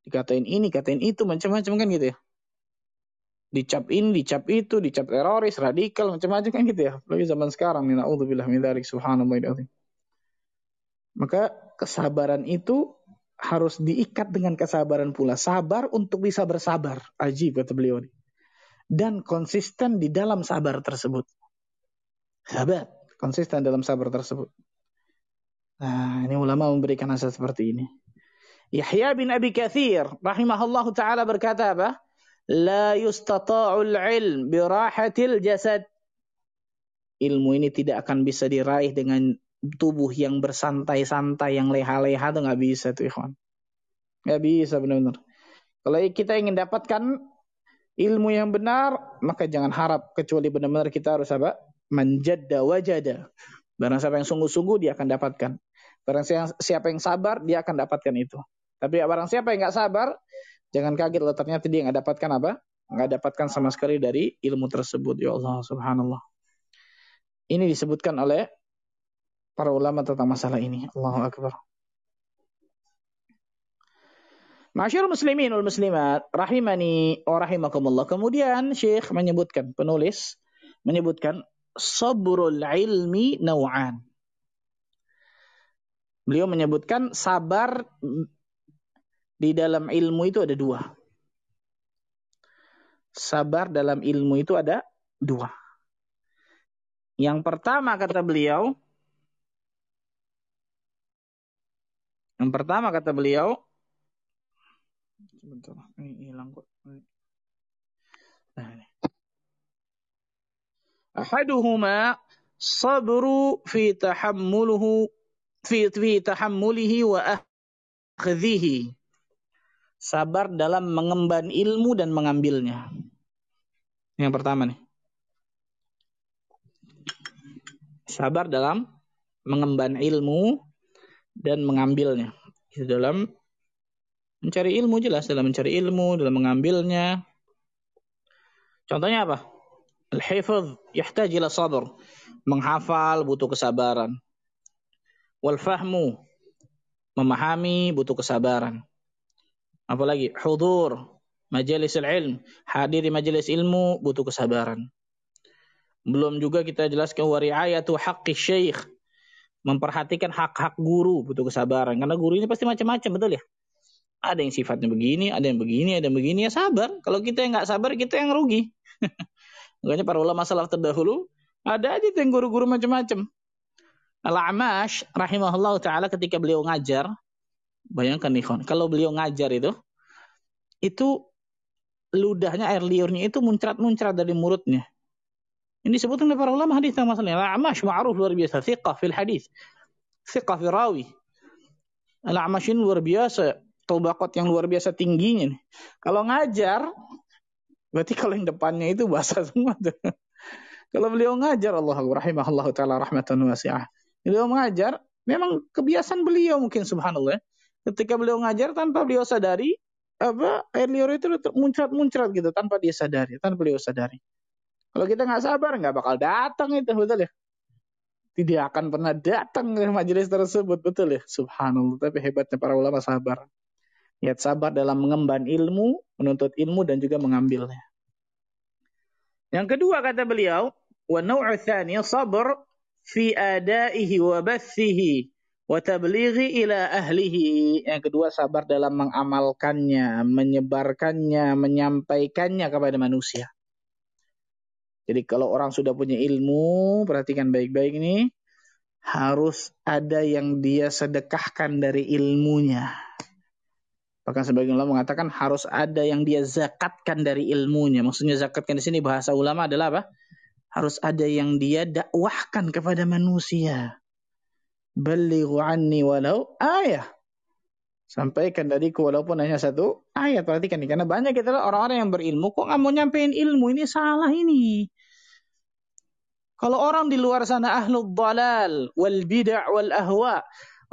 Dikatain ini, katain itu, macam-macam kan gitu ya. Dicap ini, dicap itu, dicap teroris, radikal, macam-macam kan gitu ya. Lagi zaman sekarang, na'udzubillah min dzalik subhanallah. Maka kesabaran itu harus diikat dengan kesabaran pula. Sabar untuk bisa bersabar. Ajib kata beliau ini dan konsisten di dalam sabar tersebut. Sahabat, konsisten dalam sabar tersebut. Nah, ini ulama memberikan nasihat seperti ini. Yahya bin Abi Kathir rahimahullah taala berkata apa? La yustata'ul ilm birahatil jasad. Ilmu ini tidak akan bisa diraih dengan tubuh yang bersantai-santai, yang leha-leha itu nggak bisa tuh ikhwan. Nggak bisa benar-benar. Kalau kita ingin dapatkan ilmu yang benar, maka jangan harap kecuali benar-benar kita harus apa? Menjada wajada. Barang siapa yang sungguh-sungguh dia akan dapatkan. Barang siapa yang sabar dia akan dapatkan itu. Tapi barang siapa yang nggak sabar, jangan kaget loh ternyata dia nggak dapatkan apa? Nggak dapatkan sama sekali dari ilmu tersebut. Ya Allah, subhanallah. Ini disebutkan oleh para ulama tentang masalah ini. Allahu Akbar. Masyarakat muslimin wal muslimat rahimani wa rahimakumullah. Kemudian Syekh menyebutkan penulis menyebutkan sabrul ilmi naw'an. Beliau menyebutkan sabar di dalam ilmu itu ada dua. Sabar dalam ilmu itu ada dua. Yang pertama kata beliau, yang pertama kata beliau, Sebentar, ini hilang kok. Nah, ini. Ahaduhuma sabru fi tahammuluhu fi fi tahammulihi wa akhdhihi. Sabar dalam mengemban ilmu dan mengambilnya. Yang pertama nih. Sabar dalam mengemban ilmu dan mengambilnya. Itu dalam Mencari ilmu jelas dalam mencari ilmu, dalam mengambilnya. Contohnya apa? Al-hifz yahtaj ila sabr. Menghafal butuh kesabaran. Wal fahmu memahami butuh kesabaran. Apalagi hudur majelis ilm, hadir di majelis ilmu butuh kesabaran. Belum juga kita jelaskan wa riayatu haqqi syekh. Memperhatikan hak-hak guru butuh kesabaran karena guru ini pasti macam-macam betul ya? Ada yang sifatnya begini, ada yang begini, ada yang begini. Ya sabar. Kalau kita yang nggak sabar, kita yang rugi. *laughs* Makanya para ulama salaf terdahulu, ada aja yang guru-guru macam-macam. Al-Amash rahimahullah ta'ala ketika beliau ngajar, bayangkan nih kalau beliau ngajar itu, itu ludahnya, air liurnya itu muncrat-muncrat dari mulutnya. Ini disebutkan oleh para ulama hadis tentang masalahnya. Al-Amash ma'ruf luar biasa. Thiqah fil hadis. Thiqah fil rawi. Al-Amash ini luar biasa tobakot yang luar biasa tingginya nih. Kalau ngajar, berarti kalau yang depannya itu basah semua tuh. *laughs* kalau beliau ngajar Allah rahimahullah taala rahmatan wasi'ah. Beliau mengajar, memang kebiasaan beliau mungkin subhanallah. Ketika beliau ngajar tanpa beliau sadari, apa air liur itu muncrat-muncrat gitu tanpa dia sadari, tanpa beliau sadari. Kalau kita nggak sabar nggak bakal datang itu betul ya. Tidak akan pernah datang ke majelis tersebut betul ya. Subhanallah. Tapi hebatnya para ulama sabar. Niat sabar dalam mengemban ilmu, menuntut ilmu dan juga mengambilnya. Yang kedua kata beliau, Wa naw'u tsani sabr fi adaihi wa bathihi wa tablighi ila ahlihi. Yang kedua sabar dalam mengamalkannya, menyebarkannya, menyampaikannya kepada manusia. Jadi kalau orang sudah punya ilmu, perhatikan baik-baik ini, harus ada yang dia sedekahkan dari ilmunya. Bahkan sebagian ulama mengatakan harus ada yang dia zakatkan dari ilmunya. Maksudnya zakatkan di sini bahasa ulama adalah apa? Harus ada yang dia dakwahkan kepada manusia. Balighu anni walau ayah. Sampaikan dariku walaupun hanya satu ayat. Perhatikan nih. Karena banyak kita orang-orang yang berilmu. Kok nggak mau nyampein ilmu? Ini salah ini. Kalau orang di luar sana ahlul dalal wal bid'ah wal ahwa,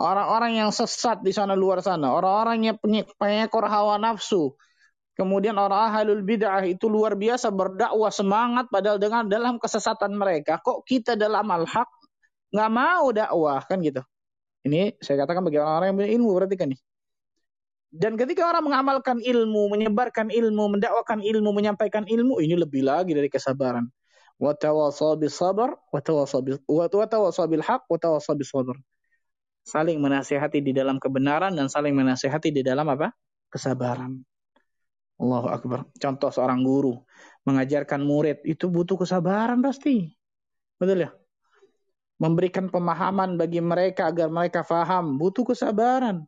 orang-orang yang sesat di sana luar sana, orang-orang yang pengekor hawa nafsu. Kemudian orang ahlul bid'ah itu luar biasa berdakwah semangat padahal dengan dalam kesesatan mereka. Kok kita dalam al-haq nggak mau dakwah kan gitu. Ini saya katakan bagi orang-orang yang punya ilmu berarti kan nih. Dan ketika orang mengamalkan ilmu, menyebarkan ilmu, mendakwakan ilmu, menyampaikan ilmu, ini lebih lagi dari kesabaran bis sabr. Saling menasihati di dalam kebenaran dan saling menasihati di dalam apa? kesabaran. Allahu akbar. Contoh seorang guru mengajarkan murid itu butuh kesabaran pasti. Betul ya? Memberikan pemahaman bagi mereka agar mereka faham, butuh kesabaran.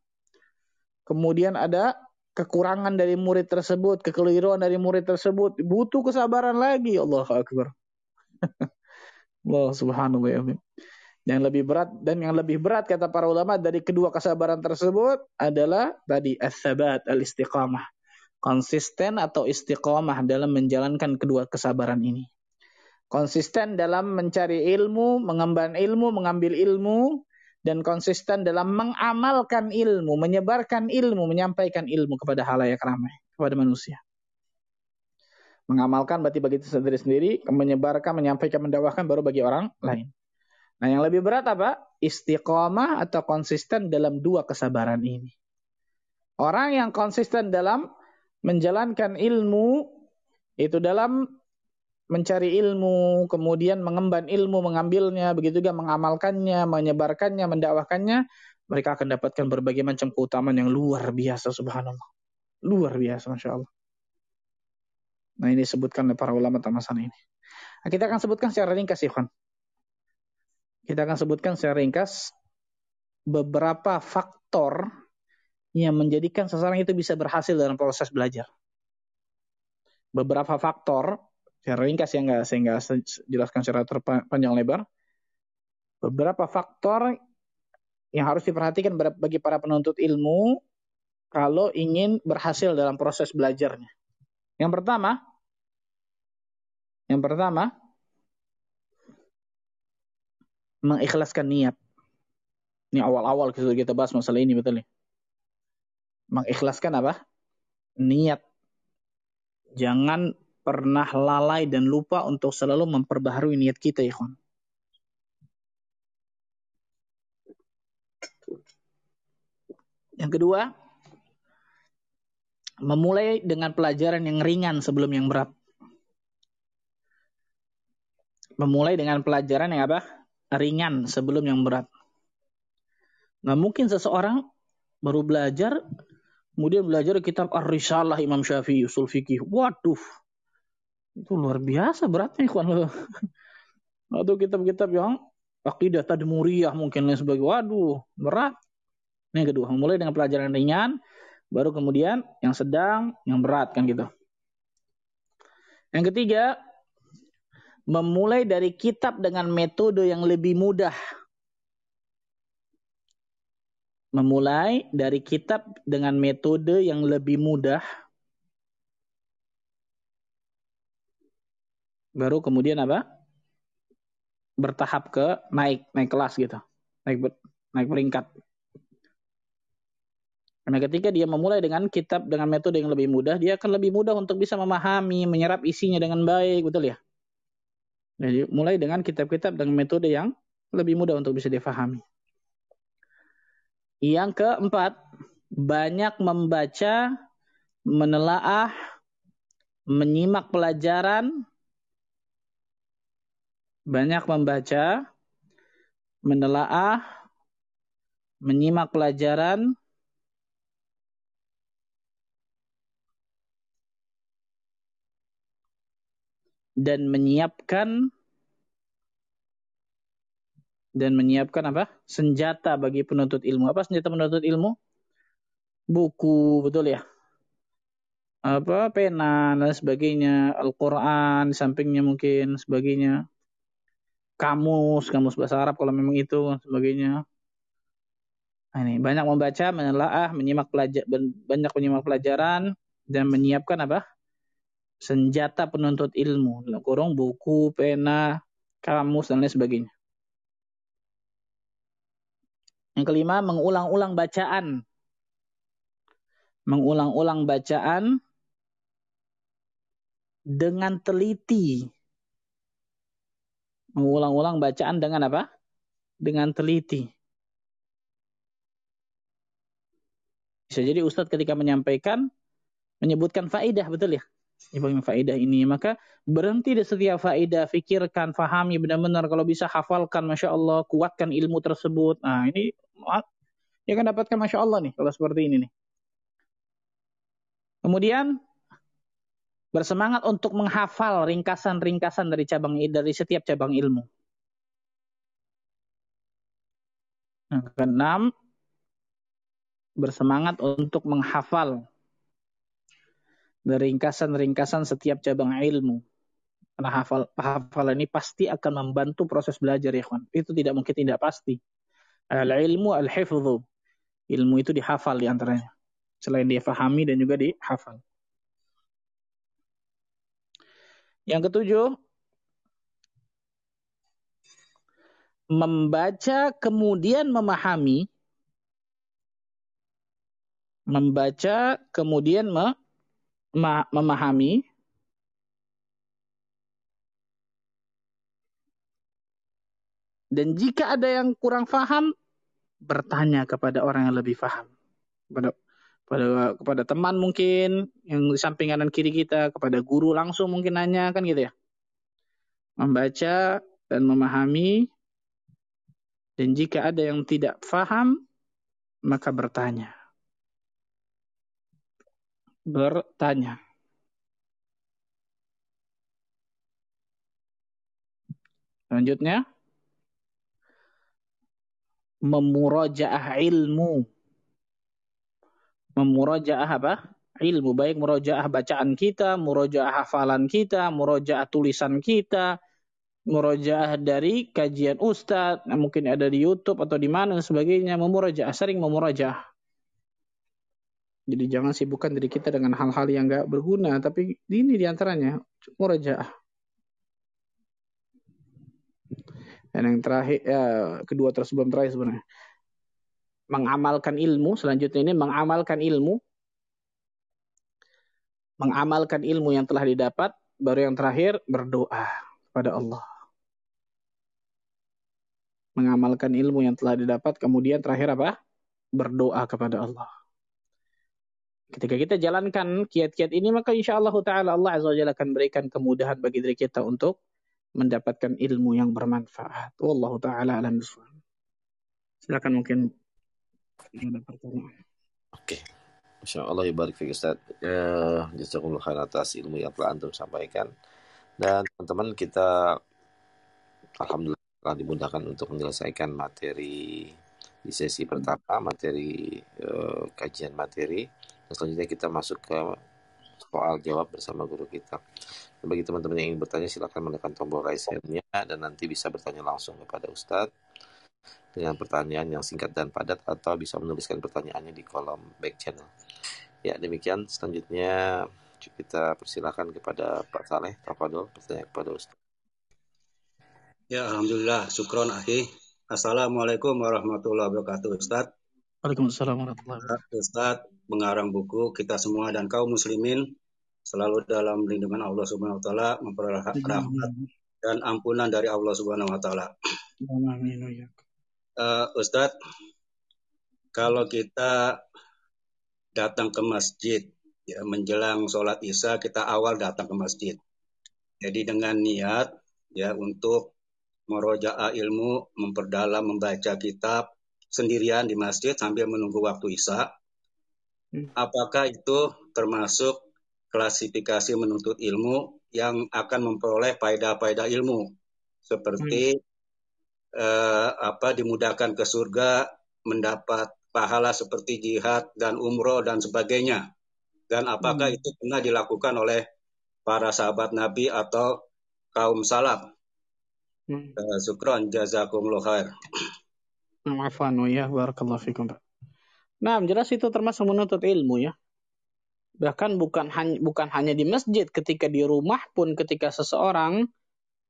Kemudian ada kekurangan dari murid tersebut, kekeliruan dari murid tersebut, butuh kesabaran lagi. Allahu akbar. *laughs* Allah subhanahu wa. Yang lebih berat dan yang lebih berat kata para ulama dari kedua kesabaran tersebut adalah tadi as-sabat al-istiqamah. Konsisten atau istiqamah dalam menjalankan kedua kesabaran ini. Konsisten dalam mencari ilmu, mengemban ilmu, mengambil ilmu, dan konsisten dalam mengamalkan ilmu, menyebarkan ilmu, menyampaikan ilmu kepada halayak ramai, kepada manusia. Mengamalkan berarti bagi sendiri sendiri, menyebarkan, menyampaikan, mendakwahkan baru bagi orang lain. Nah, yang lebih berat apa? Istiqomah atau konsisten dalam dua kesabaran ini. Orang yang konsisten dalam menjalankan ilmu itu dalam mencari ilmu, kemudian mengemban ilmu, mengambilnya, begitu juga mengamalkannya, menyebarkannya, mendakwahkannya, mereka akan dapatkan berbagai macam keutamaan yang luar biasa subhanallah. Luar biasa Masya Allah. Nah ini disebutkan oleh para ulama masalah ini. Nah, kita akan sebutkan secara ringkas ya Kita akan sebutkan secara ringkas beberapa faktor yang menjadikan seseorang itu bisa berhasil dalam proses belajar. Beberapa faktor, secara ringkas ya enggak, saya enggak jelaskan secara terpanjang lebar. Beberapa faktor yang harus diperhatikan bagi para penuntut ilmu kalau ingin berhasil dalam proses belajarnya. Yang pertama, yang pertama mengikhlaskan niat. Ini awal-awal kita bahas masalah ini betul nih. Mengikhlaskan apa? Niat. Jangan pernah lalai dan lupa untuk selalu memperbaharui niat kita ya kawan. Yang kedua, memulai dengan pelajaran yang ringan sebelum yang berat. Memulai dengan pelajaran yang apa? Ringan sebelum yang berat. Nah mungkin seseorang baru belajar, kemudian belajar kitab Ar-Risalah Imam Syafi'i, Usul Fikih. Waduh, itu luar biasa beratnya kawan. *laughs* Atau kitab-kitab yang akidah tadmuriyah mungkin lain sebagai waduh berat. Ini yang kedua, memulai dengan pelajaran ringan, Baru kemudian yang sedang, yang berat kan gitu. Yang ketiga, memulai dari kitab dengan metode yang lebih mudah. Memulai dari kitab dengan metode yang lebih mudah. Baru kemudian apa? Bertahap ke naik, naik kelas gitu. Naik naik peringkat. Karena ketika dia memulai dengan kitab dengan metode yang lebih mudah, dia akan lebih mudah untuk bisa memahami, menyerap isinya dengan baik, betul ya? Jadi mulai dengan kitab-kitab dengan metode yang lebih mudah untuk bisa difahami. Yang keempat, banyak membaca, menelaah, menyimak pelajaran, banyak membaca, menelaah, menyimak pelajaran, dan menyiapkan dan menyiapkan apa? senjata bagi penuntut ilmu. Apa senjata penuntut ilmu? Buku, betul ya? Apa pena dan sebagainya, Al-Qur'an, sampingnya mungkin sebagainya. Kamus, kamus bahasa Arab kalau memang itu sebagainya. Nah, ini banyak membaca, menelaah, menyimak pelajar banyak menyimak pelajaran dan menyiapkan apa? senjata penuntut ilmu, kurung buku, pena, kamus dan lain sebagainya. Yang kelima, mengulang-ulang bacaan. Mengulang-ulang bacaan dengan teliti. Mengulang-ulang bacaan dengan apa? Dengan teliti. Bisa jadi Ustadz ketika menyampaikan, menyebutkan faidah, betul ya? Ibarat faedah ini. Maka berhenti di setiap faedah, fikirkan, fahami benar-benar. Kalau bisa hafalkan, Masya Allah, kuatkan ilmu tersebut. Nah ini, ya kan dapatkan Masya Allah nih, kalau seperti ini nih. Kemudian, bersemangat untuk menghafal ringkasan-ringkasan dari cabang dari setiap cabang ilmu. Nah, keenam, bersemangat untuk menghafal ringkasan-ringkasan setiap cabang ilmu. Karena hafal, hafalan ini pasti akan membantu proses belajar ya kawan. Itu tidak mungkin tidak pasti. Al-ilmu al-hifdhu. Ilmu itu dihafal di antaranya. Selain dia fahami dan juga dihafal. Yang ketujuh, membaca kemudian memahami membaca kemudian memahami dan jika ada yang kurang faham bertanya kepada orang yang lebih faham. Kepada kepada kepada teman mungkin yang di samping kanan kiri kita kepada guru langsung mungkin nanya kan gitu ya. Membaca dan memahami dan jika ada yang tidak faham maka bertanya. Bertanya. Selanjutnya, memurajaah ilmu. Memurajaah apa? Ilmu. Baik murajaah bacaan kita, murajaah hafalan kita, murajaah tulisan kita, murajaah dari kajian ustadz, mungkin ada di YouTube atau di mana sebagainya, memurajaah, sering memurajaah. Jadi jangan sibukkan diri kita dengan hal-hal yang gak berguna, tapi ini di antaranya murajaah. Dan yang terakhir, ya, kedua terus sebelum terakhir sebenarnya. Mengamalkan ilmu, selanjutnya ini mengamalkan ilmu. Mengamalkan ilmu yang telah didapat, baru yang terakhir berdoa kepada Allah. Mengamalkan ilmu yang telah didapat, kemudian terakhir apa? Berdoa kepada Allah. Ketika kita jalankan kiat-kiat ini, maka insya Allah Ta'ala Allah Azza wa Jalla akan berikan kemudahan bagi diri kita untuk mendapatkan ilmu yang bermanfaat. Wallahu Ta'ala alam Silakan mungkin ada pertanyaan. Oke. Okay. Masya Allah barik fiqh Ustaz. Ya, Jazakumullah khair atas ilmu yang telah Antum sampaikan. Dan teman-teman kita Alhamdulillah telah dimudahkan untuk menyelesaikan materi di sesi pertama, materi uh, kajian materi selanjutnya kita masuk ke soal jawab bersama guru kita. Dan bagi teman-teman yang ingin bertanya silahkan menekan tombol raise hand-nya dan nanti bisa bertanya langsung kepada Ustadz dengan pertanyaan yang singkat dan padat atau bisa menuliskan pertanyaannya di kolom back channel. Ya demikian selanjutnya kita persilahkan kepada Pak Saleh Tafadol bertanya kepada Ustadz. Ya Alhamdulillah, syukron ahi. Assalamualaikum warahmatullahi wabarakatuh Ustadz. Waalaikumsalam warahmatullahi wabarakatuh. Ustadz, pengarang buku, kita semua dan kaum muslimin selalu dalam lindungan Allah Subhanahu wa taala memperoleh rahmat dan ampunan dari Allah Subhanahu wa taala. Uh, Ustadz, kalau kita datang ke masjid ya menjelang sholat isya kita awal datang ke masjid. Jadi dengan niat ya untuk merojaah ilmu, memperdalam, membaca kitab sendirian di masjid sambil menunggu waktu isya. Hmm. Apakah itu termasuk klasifikasi menuntut ilmu yang akan memperoleh faedah-faedah ilmu seperti hmm. eh, apa dimudahkan ke surga, mendapat pahala seperti jihad dan umroh dan sebagainya. Dan apakah hmm. itu pernah dilakukan oleh para sahabat Nabi atau kaum salaf? Hmm. Uh, syukran jazakumullah khair. Afwan ya barakallahu fikum. Nah, jelas itu termasuk menuntut ilmu ya. Bahkan bukan hanya bukan hanya di masjid, ketika di rumah pun ketika seseorang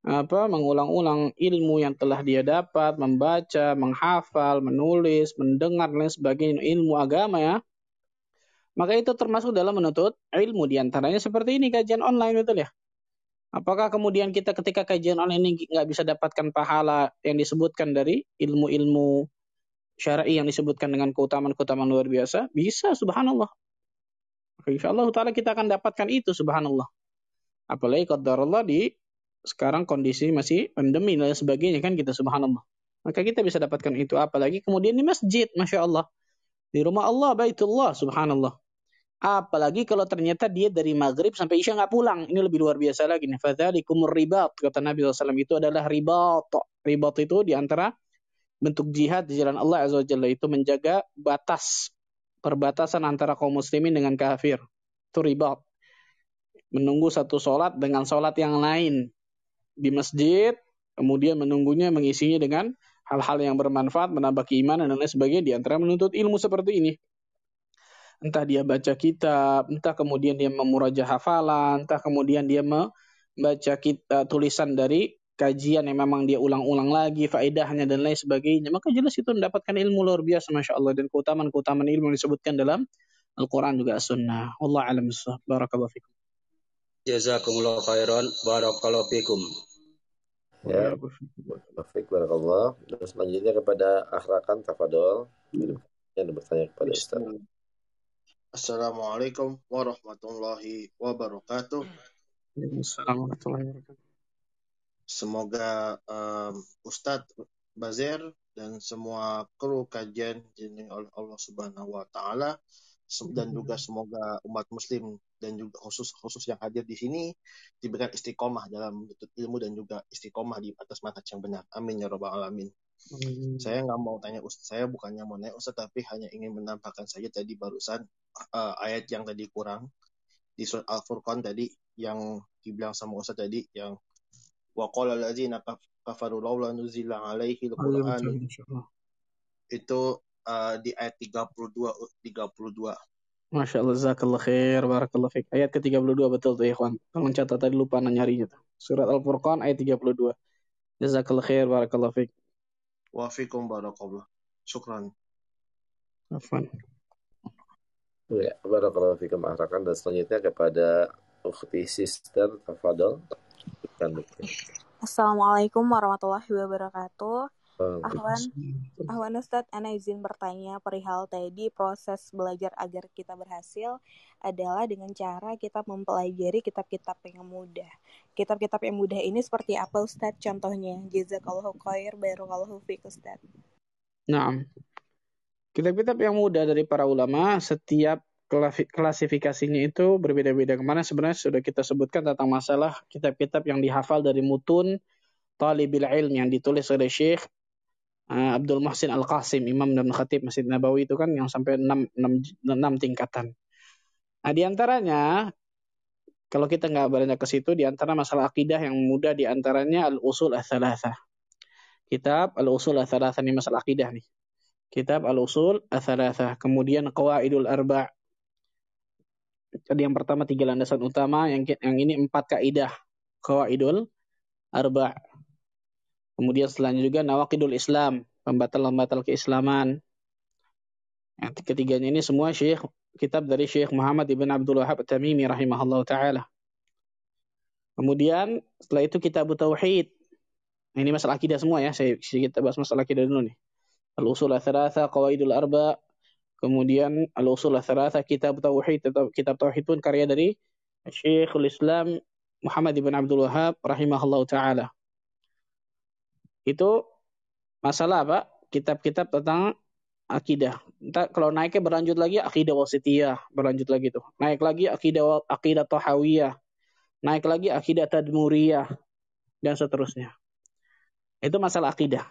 apa mengulang-ulang ilmu yang telah dia dapat, membaca, menghafal, menulis, mendengar dan sebagainya ilmu agama ya. Maka itu termasuk dalam menuntut ilmu di antaranya seperti ini kajian online betul ya. Apakah kemudian kita ketika kajian online ini nggak bisa dapatkan pahala yang disebutkan dari ilmu-ilmu syar'i yang disebutkan dengan keutamaan-keutamaan luar biasa? Bisa, subhanallah. Insya Allah ta'ala kita akan dapatkan itu, subhanallah. Apalagi Allah di sekarang kondisi masih pandemi dan sebagainya kan kita subhanallah. Maka kita bisa dapatkan itu. Apalagi kemudian di masjid, Masya Allah. Di rumah Allah, baitullah, subhanallah. Apalagi kalau ternyata dia dari maghrib sampai isya nggak pulang. Ini lebih luar biasa lagi. nih. Fadzalikumur ribat. Kata Nabi SAW itu adalah ribat. Ribat itu di antara bentuk jihad di jalan Allah Azza Jalla itu menjaga batas perbatasan antara kaum muslimin dengan kafir. Itu ribat. Menunggu satu sholat dengan sholat yang lain di masjid, kemudian menunggunya mengisinya dengan hal-hal yang bermanfaat, menambah keimanan dan lain sebagainya di antara menuntut ilmu seperti ini entah dia baca kitab, entah kemudian dia memurajah hafalan, entah kemudian dia membaca kita, tulisan dari kajian yang memang dia ulang-ulang lagi, faedahnya dan lain sebagainya, maka jelas itu mendapatkan ilmu luar biasa, Masya Allah. Dan keutamaan-keutamaan ilmu yang disebutkan dalam Al-Quran juga As-Sunnah. Allah alam Barakallahu fikum. Jazakumullah khairan. Barakallahu fikum. Ya, Baik, barakallah. Dan selanjutnya kepada akhrakan tafadol. Yang bertanya kepada Ustaz. Assalamualaikum warahmatullahi wabarakatuh. Semoga um, Ustadz Bazer dan semua kru kajian oleh Allah Subhanahu wa taala dan juga semoga umat muslim dan juga khusus khusus yang hadir di sini diberikan istiqomah dalam menuntut ilmu dan juga istiqomah di atas manhaj yang benar. Amin ya rabbal alamin. Hmm. Saya nggak mau tanya Ustaz, saya bukannya mau nanya Ustaz, tapi hanya ingin menambahkan saja tadi barusan uh, ayat yang tadi kurang di surat Al-Furqan tadi yang dibilang sama Ustaz tadi yang wa qala allazina kafaru laula nuzila alaihi al-Qur'an itu uh, di ayat 32 32 Masya Allah, Zakallah khair, Barakallah fiqh. Ayat ke-32 betul tuh, ikhwan. Tolong catat tadi lupa nyarinya tuh. Surat Al-Furqan ayat 32. Jazakallah khair, Barakallah fiqh. Wa fikum barakallah. Syukran. Afwan. Ya, barakallahu fikum ahrakan dan selanjutnya kepada ukhti sister Tafadol. Assalamualaikum warahmatullahi wabarakatuh. Ahwan, Ahwan Ustadz, Ana izin bertanya perihal tadi proses belajar agar kita berhasil adalah dengan cara kita mempelajari kitab-kitab yang mudah. Kitab-kitab yang mudah ini seperti apa Ustadz contohnya? Jazakallahu khair, barakallahu fiqh Ustadz. Nah, kitab-kitab yang mudah dari para ulama setiap klasifikasinya itu berbeda-beda. Ke mana sebenarnya sudah kita sebutkan tentang masalah kitab-kitab yang dihafal dari mutun talibil ilm yang ditulis oleh Syekh uh, Abdul Muhsin Al-Qasim, Imam dan Khatib Masjid Nabawi itu kan yang sampai 6, 6, 6 tingkatan. Nah, di antaranya kalau kita nggak banyak ke situ, di antara masalah akidah yang mudah di antaranya Al-Usul Ats-Tsalatsah. Kitab Al-Usul Ats-Tsalatsah ini masalah akidah nih. Kitab Al-Usul Ats-Tsalatsah. Kemudian Qawaidul Arba'. Jadi yang pertama tiga landasan utama, yang yang ini empat kaidah. Qawaidul Arba'. Kemudian selanjutnya juga nawakidul Islam, pembatal-pembatal keislaman. Yang ketiganya ini semua syekh kitab dari Syekh Muhammad ibn Abdul Wahab Tamimi rahimahullah taala. Kemudian setelah itu kitab tauhid. Ini masalah akidah semua ya. Saya kita bahas masalah akidah dulu nih. Al-usul ats-tsalatsa, qawaidul arba, kemudian al-usul ats-tsalatsa, kitab tauhid, kitab tauhid pun karya dari Syekhul Islam Muhammad ibn Abdul Wahab rahimahullah taala. Itu masalah apa? Kitab-kitab tentang akidah. Entah kalau naiknya berlanjut lagi akidah wasitiyah, berlanjut lagi tuh. Naik lagi akidah akidah tahawiyah. Naik lagi akidah tadmuriyah dan seterusnya. Itu masalah akidah.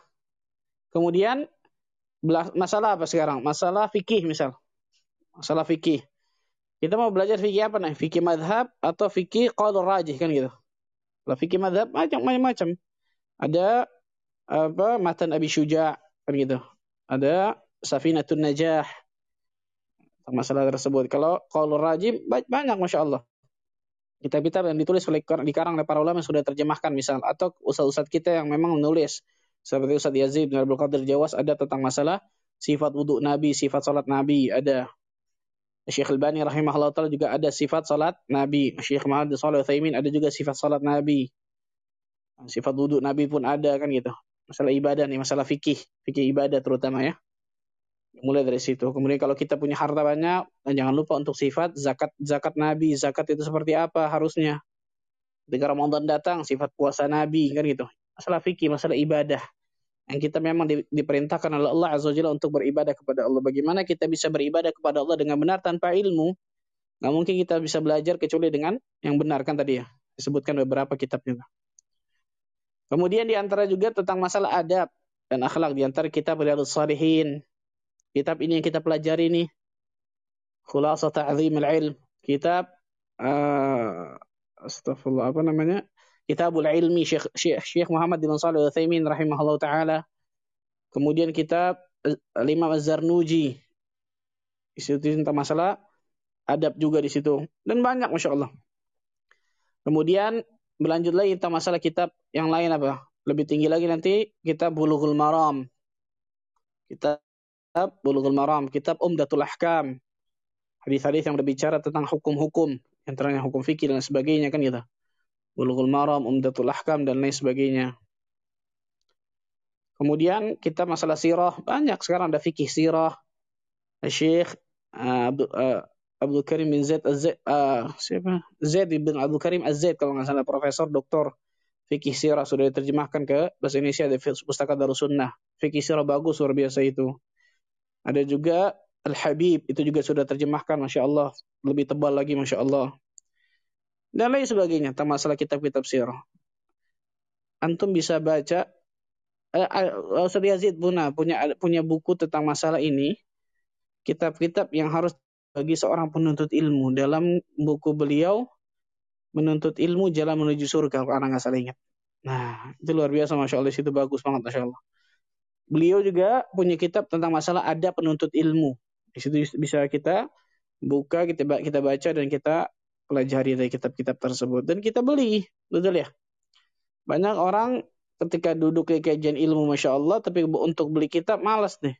Kemudian masalah apa sekarang? Masalah fikih misal. Masalah fikih. Kita mau belajar fikih apa nih? Fikih madhab atau fikih qaul rajih kan gitu. Kalau fikih madhab macam-macam. Ada apa matan Abi Syuja kan gitu. Ada Safinatun Najah masalah tersebut. Kalau kalau rajim banyak masya Allah. Kitab-kitab yang ditulis oleh dikarang oleh para ulama yang sudah terjemahkan misal atau ustaz-ustaz kita yang memang menulis seperti Ustaz Yazid bin Abdul Qadir Jawas ada tentang masalah sifat wudhu Nabi, sifat salat Nabi ada. Syekh Al-Bani rahimahullah taala juga ada sifat salat Nabi. Syekh Muhammad Shalih Utsaimin ada juga sifat salat Nabi. Sifat wudhu Nabi pun ada kan gitu. Masalah ibadah nih, masalah fikih, fikih ibadah terutama ya. Mulai dari situ. Kemudian kalau kita punya harta banyak, jangan lupa untuk sifat zakat zakat Nabi. Zakat itu seperti apa harusnya? Ketika Ramadan datang, sifat puasa Nabi kan gitu. Masalah fikih, masalah ibadah. Yang kita memang di, diperintahkan oleh Allah Azza Jalla untuk beribadah kepada Allah. Bagaimana kita bisa beribadah kepada Allah dengan benar tanpa ilmu? Nggak mungkin kita bisa belajar kecuali dengan yang benar kan tadi ya. Disebutkan beberapa kitabnya. Kemudian di antara juga tentang masalah adab dan akhlak di antara kitab Riyadhus Salihin Kitab ini yang kita pelajari nih. Khulasah Ta'zim al-Ilm. Kitab uh, astagfirullah apa namanya? Kitabul Ilmi Syekh, Syekh, Syekh Muhammad bin Shalih Al-Utsaimin rahimahullah taala. Kemudian kitab Imam Az-Zarnuji. Di tentang masalah adab juga di situ dan banyak masya Allah. Kemudian berlanjut lagi tentang masalah kitab yang lain apa? Lebih tinggi lagi nanti kita Bulughul Maram. Kita kitab Bulughul Maram, kitab Umdatul Ahkam. Hadis-hadis yang berbicara tentang hukum-hukum, antaranya hukum fikih dan sebagainya kan gitu. Bulughul Maram, Umdatul Ahkam dan lain sebagainya. Kemudian kita masalah sirah, banyak sekarang ada fikih sirah. Syekh Abdul, uh, Abdul Karim bin Zaid Az uh, siapa? Zaid bin Abdul Karim Az-Zaid kalau nggak salah profesor doktor fikih sirah sudah diterjemahkan ke bahasa Indonesia di pustaka Darussunnah. Fikih sirah bagus luar biasa itu. Ada juga Al-Habib, itu juga sudah terjemahkan, Masya Allah. Lebih tebal lagi, Masya Allah. Dan lain sebagainya, tentang masalah kitab-kitab sirah. Antum bisa baca, uh, Ustaz Yazid punya punya buku tentang masalah ini. Kitab-kitab yang harus bagi seorang penuntut ilmu. Dalam buku beliau, menuntut ilmu jalan menuju surga, kalau anak nggak salah ingat. Nah, itu luar biasa, Masya Allah. Itu bagus banget, Masya Allah. Beliau juga punya kitab tentang masalah ada penuntut ilmu. Di situ bisa kita buka, kita kita baca dan kita pelajari dari kitab-kitab tersebut dan kita beli, betul ya? Banyak orang ketika duduk di kajian ilmu masya Allah, tapi untuk beli kitab malas deh.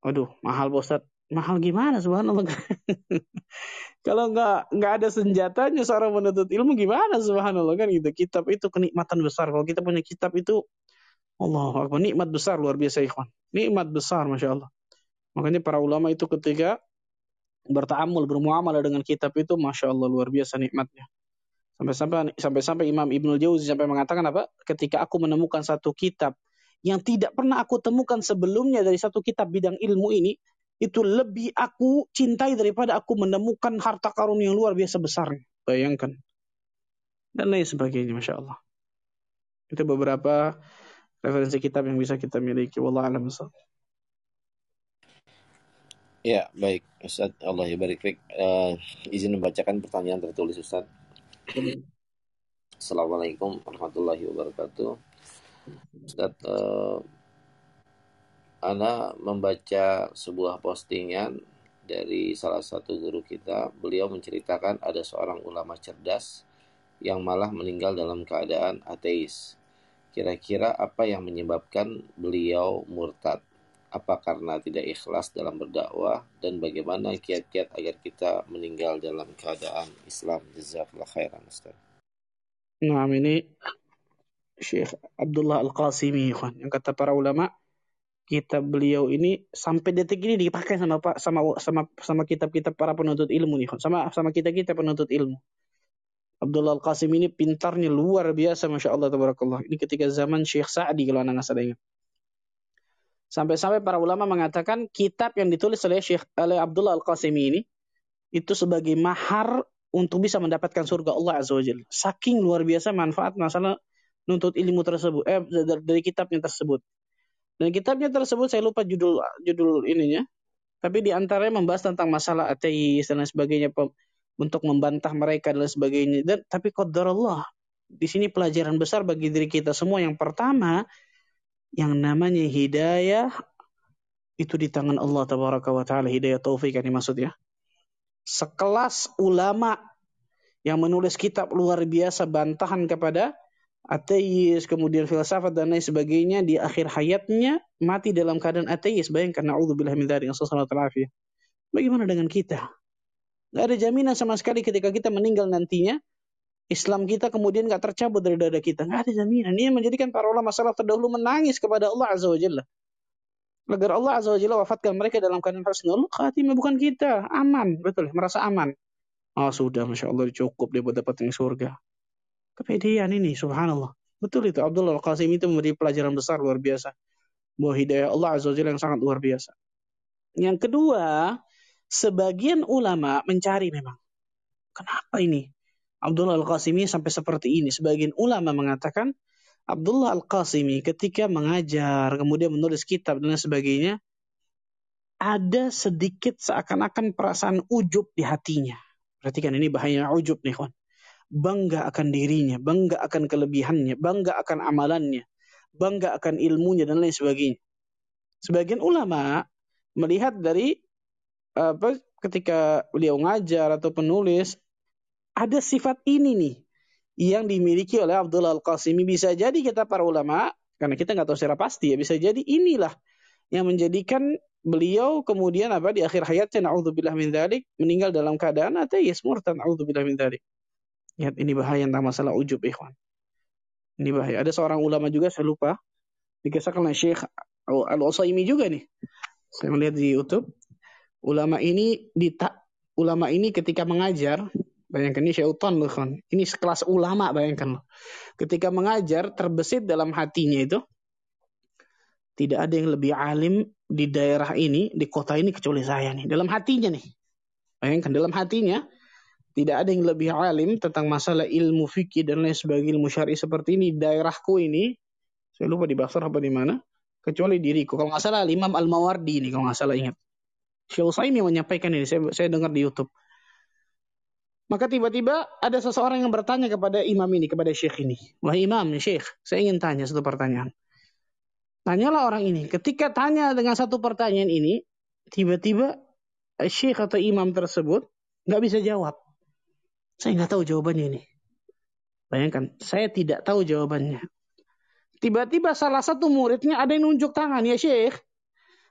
Waduh, mahal bosat. Mahal gimana subhanallah? *laughs* Kalau nggak nggak ada senjatanya seorang menuntut ilmu gimana subhanallah kan gitu. Kitab itu kenikmatan besar. Kalau kita punya kitab itu Allah Akbar. Nikmat besar luar biasa ikhwan. Nikmat besar Masya Allah. Makanya para ulama itu ketika bertaamul, bermuamalah dengan kitab itu Masya Allah luar biasa nikmatnya. Sampai-sampai sampai-sampai Imam Ibnu Jauzi sampai mengatakan apa? Ketika aku menemukan satu kitab yang tidak pernah aku temukan sebelumnya dari satu kitab bidang ilmu ini, itu lebih aku cintai daripada aku menemukan harta karun yang luar biasa besar. Bayangkan. Dan lain sebagainya, Masya Allah. Itu beberapa referensi kitab yang bisa kita miliki. Wallah alam Ya, baik. Ustaz, Allah ya uh, izin membacakan pertanyaan tertulis Ustaz. Assalamualaikum warahmatullahi wabarakatuh. Ustaz, uh, Ana membaca sebuah postingan dari salah satu guru kita. Beliau menceritakan ada seorang ulama cerdas yang malah meninggal dalam keadaan ateis. Kira-kira apa yang menyebabkan beliau murtad? Apa karena tidak ikhlas dalam berdakwah dan bagaimana kiat-kiat agar kita meninggal dalam keadaan Islam? Jazakallah khairan Ustaz. Nah, ini Syekh Abdullah Al-Qasimi yang kata para ulama kitab beliau ini sampai detik ini dipakai sama Pak sama sama sama kitab-kitab para penuntut ilmu nih sama sama kita kita penuntut ilmu Abdullah Al-Qasim ini pintarnya luar biasa Masya Allah Tabarakallah. Ini ketika zaman Syekh Sa'di kalau anak saya ingat. Sampai-sampai para ulama mengatakan kitab yang ditulis oleh Syekh oleh Abdullah Al-Qasim ini itu sebagai mahar untuk bisa mendapatkan surga Allah Azza wa Jalla. Saking luar biasa manfaat masalah nuntut ilmu tersebut eh dari kitabnya tersebut. Dan kitabnya tersebut saya lupa judul judul ininya. Tapi di antaranya membahas tentang masalah ateis dan lain sebagainya untuk membantah mereka dan sebagainya. Dan tapi Allah di sini pelajaran besar bagi diri kita semua. Yang pertama, yang namanya hidayah itu di tangan Allah tabaraka wa taala hidayah taufik ini maksudnya. Sekelas ulama yang menulis kitab luar biasa bantahan kepada ateis, kemudian filsafat dan lain sebagainya di akhir hayatnya mati dalam keadaan ateis. Bayangkan naudzubillah min dzalik, Bagaimana dengan kita? Gak ada jaminan sama sekali ketika kita meninggal nantinya. Islam kita kemudian gak tercabut dari dada kita. Gak ada jaminan. Ini yang menjadikan para ulama salaf terdahulu menangis kepada Allah Azza wa Jalla. Agar Allah Azza wa Jalla wafatkan mereka dalam keadaan husnul khatimah bukan kita. Aman. Betul. Merasa aman. Oh sudah. Masya Allah cukup dia buat dapat surga. Kepedean ini. Subhanallah. Betul itu. Abdullah Al-Qasim itu memberi pelajaran besar luar biasa. Bahwa hidayah Allah Azza yang sangat luar biasa. Yang kedua, sebagian ulama mencari memang. Kenapa ini? Abdullah Al-Qasimi sampai seperti ini. Sebagian ulama mengatakan Abdullah Al-Qasimi ketika mengajar, kemudian menulis kitab dan sebagainya, ada sedikit seakan-akan perasaan ujub di hatinya. Perhatikan ini bahaya ujub nih kawan. Bangga akan dirinya, bangga akan kelebihannya, bangga akan amalannya, bangga akan ilmunya dan lain sebagainya. Sebagian ulama melihat dari apa ketika beliau ngajar atau penulis ada sifat ini nih yang dimiliki oleh Abdullah Al-Qasimi bisa jadi kita para ulama karena kita nggak tahu secara pasti ya bisa jadi inilah yang menjadikan beliau kemudian apa di akhir hayatnya naudzubillah min dzalik meninggal dalam keadaan ateis murtad naudzubillah min dzalik. Lihat ini bahaya tentang masalah ujub ikhwan. Ini bahaya. Ada seorang ulama juga saya lupa dikisahkan oleh Syekh Al-Utsaimin juga nih. Saya melihat di YouTube ulama ini di ulama ini ketika mengajar bayangkan ini syaitan loh kan ini sekelas ulama bayangkan loh ketika mengajar terbesit dalam hatinya itu tidak ada yang lebih alim di daerah ini di kota ini kecuali saya nih dalam hatinya nih bayangkan dalam hatinya tidak ada yang lebih alim tentang masalah ilmu fikih dan lain sebagainya ilmu syar'i seperti ini daerahku ini saya lupa di Basra apa di mana kecuali diriku kalau nggak salah Imam Al Mawardi ini kalau nggak salah ingat Syekh Utsaimin menyampaikan ini, saya, saya dengar di YouTube. Maka tiba-tiba ada seseorang yang bertanya kepada imam ini, kepada syekh ini. Wah imam, syekh, saya ingin tanya satu pertanyaan. Tanyalah orang ini. Ketika tanya dengan satu pertanyaan ini, tiba-tiba syekh atau imam tersebut nggak bisa jawab. Saya nggak tahu jawabannya ini. Bayangkan, saya tidak tahu jawabannya. Tiba-tiba salah satu muridnya ada yang nunjuk tangan, ya syekh.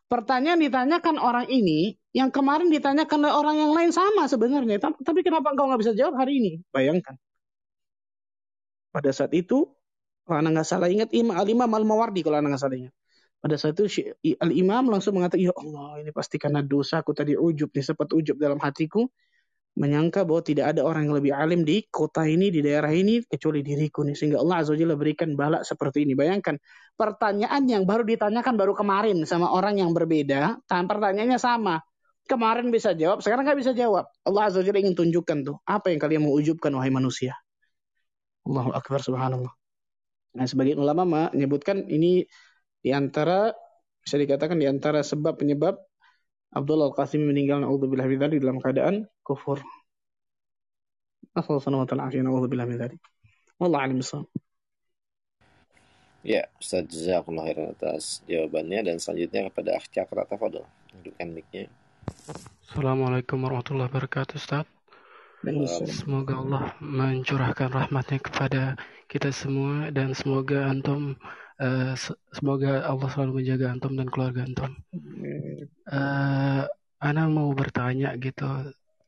Pertanyaan ditanyakan orang ini, yang kemarin ditanyakan oleh orang yang lain sama sebenarnya. Tapi kenapa engkau nggak bisa jawab hari ini? Bayangkan. Pada saat itu, kalau anda nggak salah ingat, Imam Al-Imam Al-Mawardi kalau anda nggak salah ingat. Pada saat itu Al-Imam langsung mengatakan, Ya Allah, ini pasti karena dosa aku tadi ujub nih, sempat ujub dalam hatiku menyangka bahwa tidak ada orang yang lebih alim di kota ini, di daerah ini, kecuali diriku nih. Sehingga Allah Azza wa berikan balak seperti ini. Bayangkan, pertanyaan yang baru ditanyakan baru kemarin sama orang yang berbeda, pertanyaannya sama. Kemarin bisa jawab, sekarang nggak bisa jawab. Allah Azza wa ingin tunjukkan tuh, apa yang kalian mau ujubkan, wahai manusia. Allahu Akbar, subhanallah. Nah, sebagian ulama menyebutkan ini di antara bisa dikatakan di antara sebab penyebab Abdullah Al-Qasim meninggal naudzubillah min dalam keadaan kufur. Nasallallahu wa ta'ala afiyah naudzubillah min dzalik. Wallahu a'lam Ya, Ustaz Jazakallah khairan atas jawabannya dan selanjutnya kepada Akh Cakra Tafadol. Hidupkan mic-nya. Assalamualaikum warahmatullahi wabarakatuh Ustaz. Semoga Allah mencurahkan rahmatnya kepada kita semua dan semoga antum uh, semoga Allah selalu menjaga antum dan keluarga antum. Uh, Ana mau bertanya gitu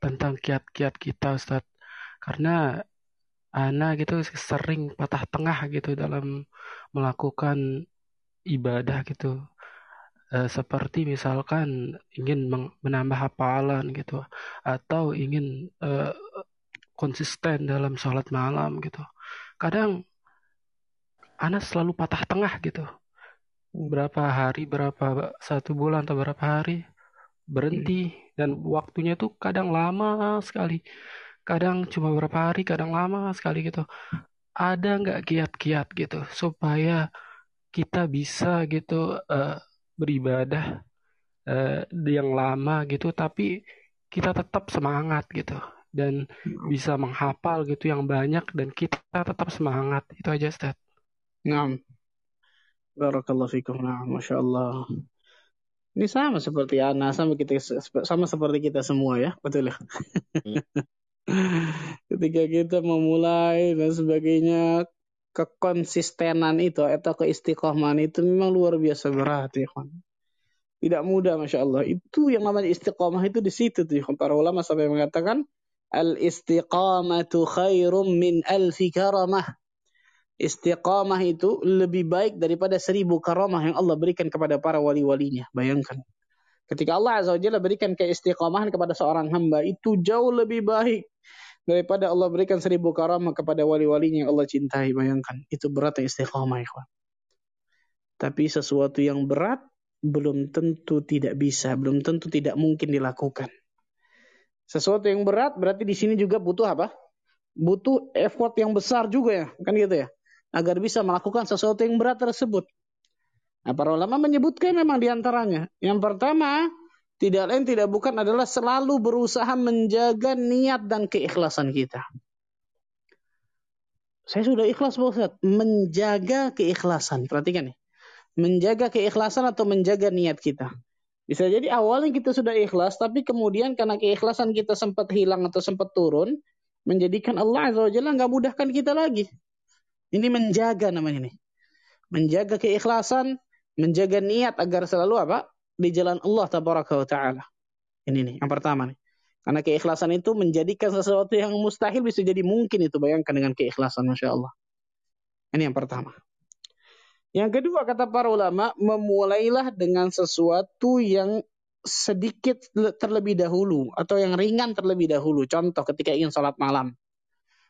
tentang kiat-kiat kita Ustaz. Karena Ana gitu sering patah tengah gitu dalam melakukan ibadah gitu. Uh, seperti misalkan ingin menambah hafalan gitu atau ingin uh, konsisten dalam sholat malam gitu. Kadang Anas selalu patah tengah gitu. Berapa hari, berapa satu bulan atau berapa hari berhenti dan waktunya tuh kadang lama sekali. Kadang cuma berapa hari, kadang lama sekali gitu. Ada nggak kiat-kiat gitu supaya kita bisa gitu uh, beribadah uh, yang lama gitu tapi kita tetap semangat gitu dan bisa menghafal gitu yang banyak dan kita tetap semangat itu aja Ustaz. Naam. Barakallahu fikum. Nah, Masya Allah. Ini sama seperti Ana, sama kita sama seperti kita semua ya, betul ya. Hmm. *laughs* Ketika kita memulai dan sebagainya, kekonsistenan itu atau keistiqomahan itu memang luar biasa berat ya kan. Tidak mudah Masya Allah. Itu yang namanya istiqomah itu di situ tuh. Para ulama sampai mengatakan Al-istiqamatu khairum min alfi karamah. Istiqamah itu lebih baik daripada seribu karamah yang Allah berikan kepada para wali-walinya. Bayangkan. Ketika Allah Azza wa Jalla berikan keistiqamahan kepada seorang hamba, itu jauh lebih baik daripada Allah berikan seribu karamah kepada wali-walinya yang Allah cintai. Bayangkan. Itu beratnya istiqamah. Ikhwan. Tapi sesuatu yang berat belum tentu tidak bisa, belum tentu tidak mungkin dilakukan. Sesuatu yang berat berarti di sini juga butuh apa? Butuh effort yang besar juga ya, kan gitu ya. Agar bisa melakukan sesuatu yang berat tersebut. Nah, para ulama menyebutkan memang di antaranya. Yang pertama, tidak lain tidak bukan adalah selalu berusaha menjaga niat dan keikhlasan kita. Saya sudah ikhlas Ustaz. Menjaga keikhlasan. Perhatikan nih. Menjaga keikhlasan atau menjaga niat kita. Bisa jadi awalnya kita sudah ikhlas, tapi kemudian karena keikhlasan kita sempat hilang atau sempat turun, menjadikan Allah Azza wa Jalla nggak mudahkan kita lagi. Ini menjaga namanya nih. Menjaga keikhlasan, menjaga niat agar selalu apa? Di jalan Allah Tabaraka wa Ta'ala. Ini nih, yang pertama nih. Karena keikhlasan itu menjadikan sesuatu yang mustahil bisa jadi mungkin itu. Bayangkan dengan keikhlasan, Masya Allah. Ini yang pertama. Yang kedua kata para ulama, memulailah dengan sesuatu yang sedikit terlebih dahulu atau yang ringan terlebih dahulu. Contoh ketika ingin sholat malam.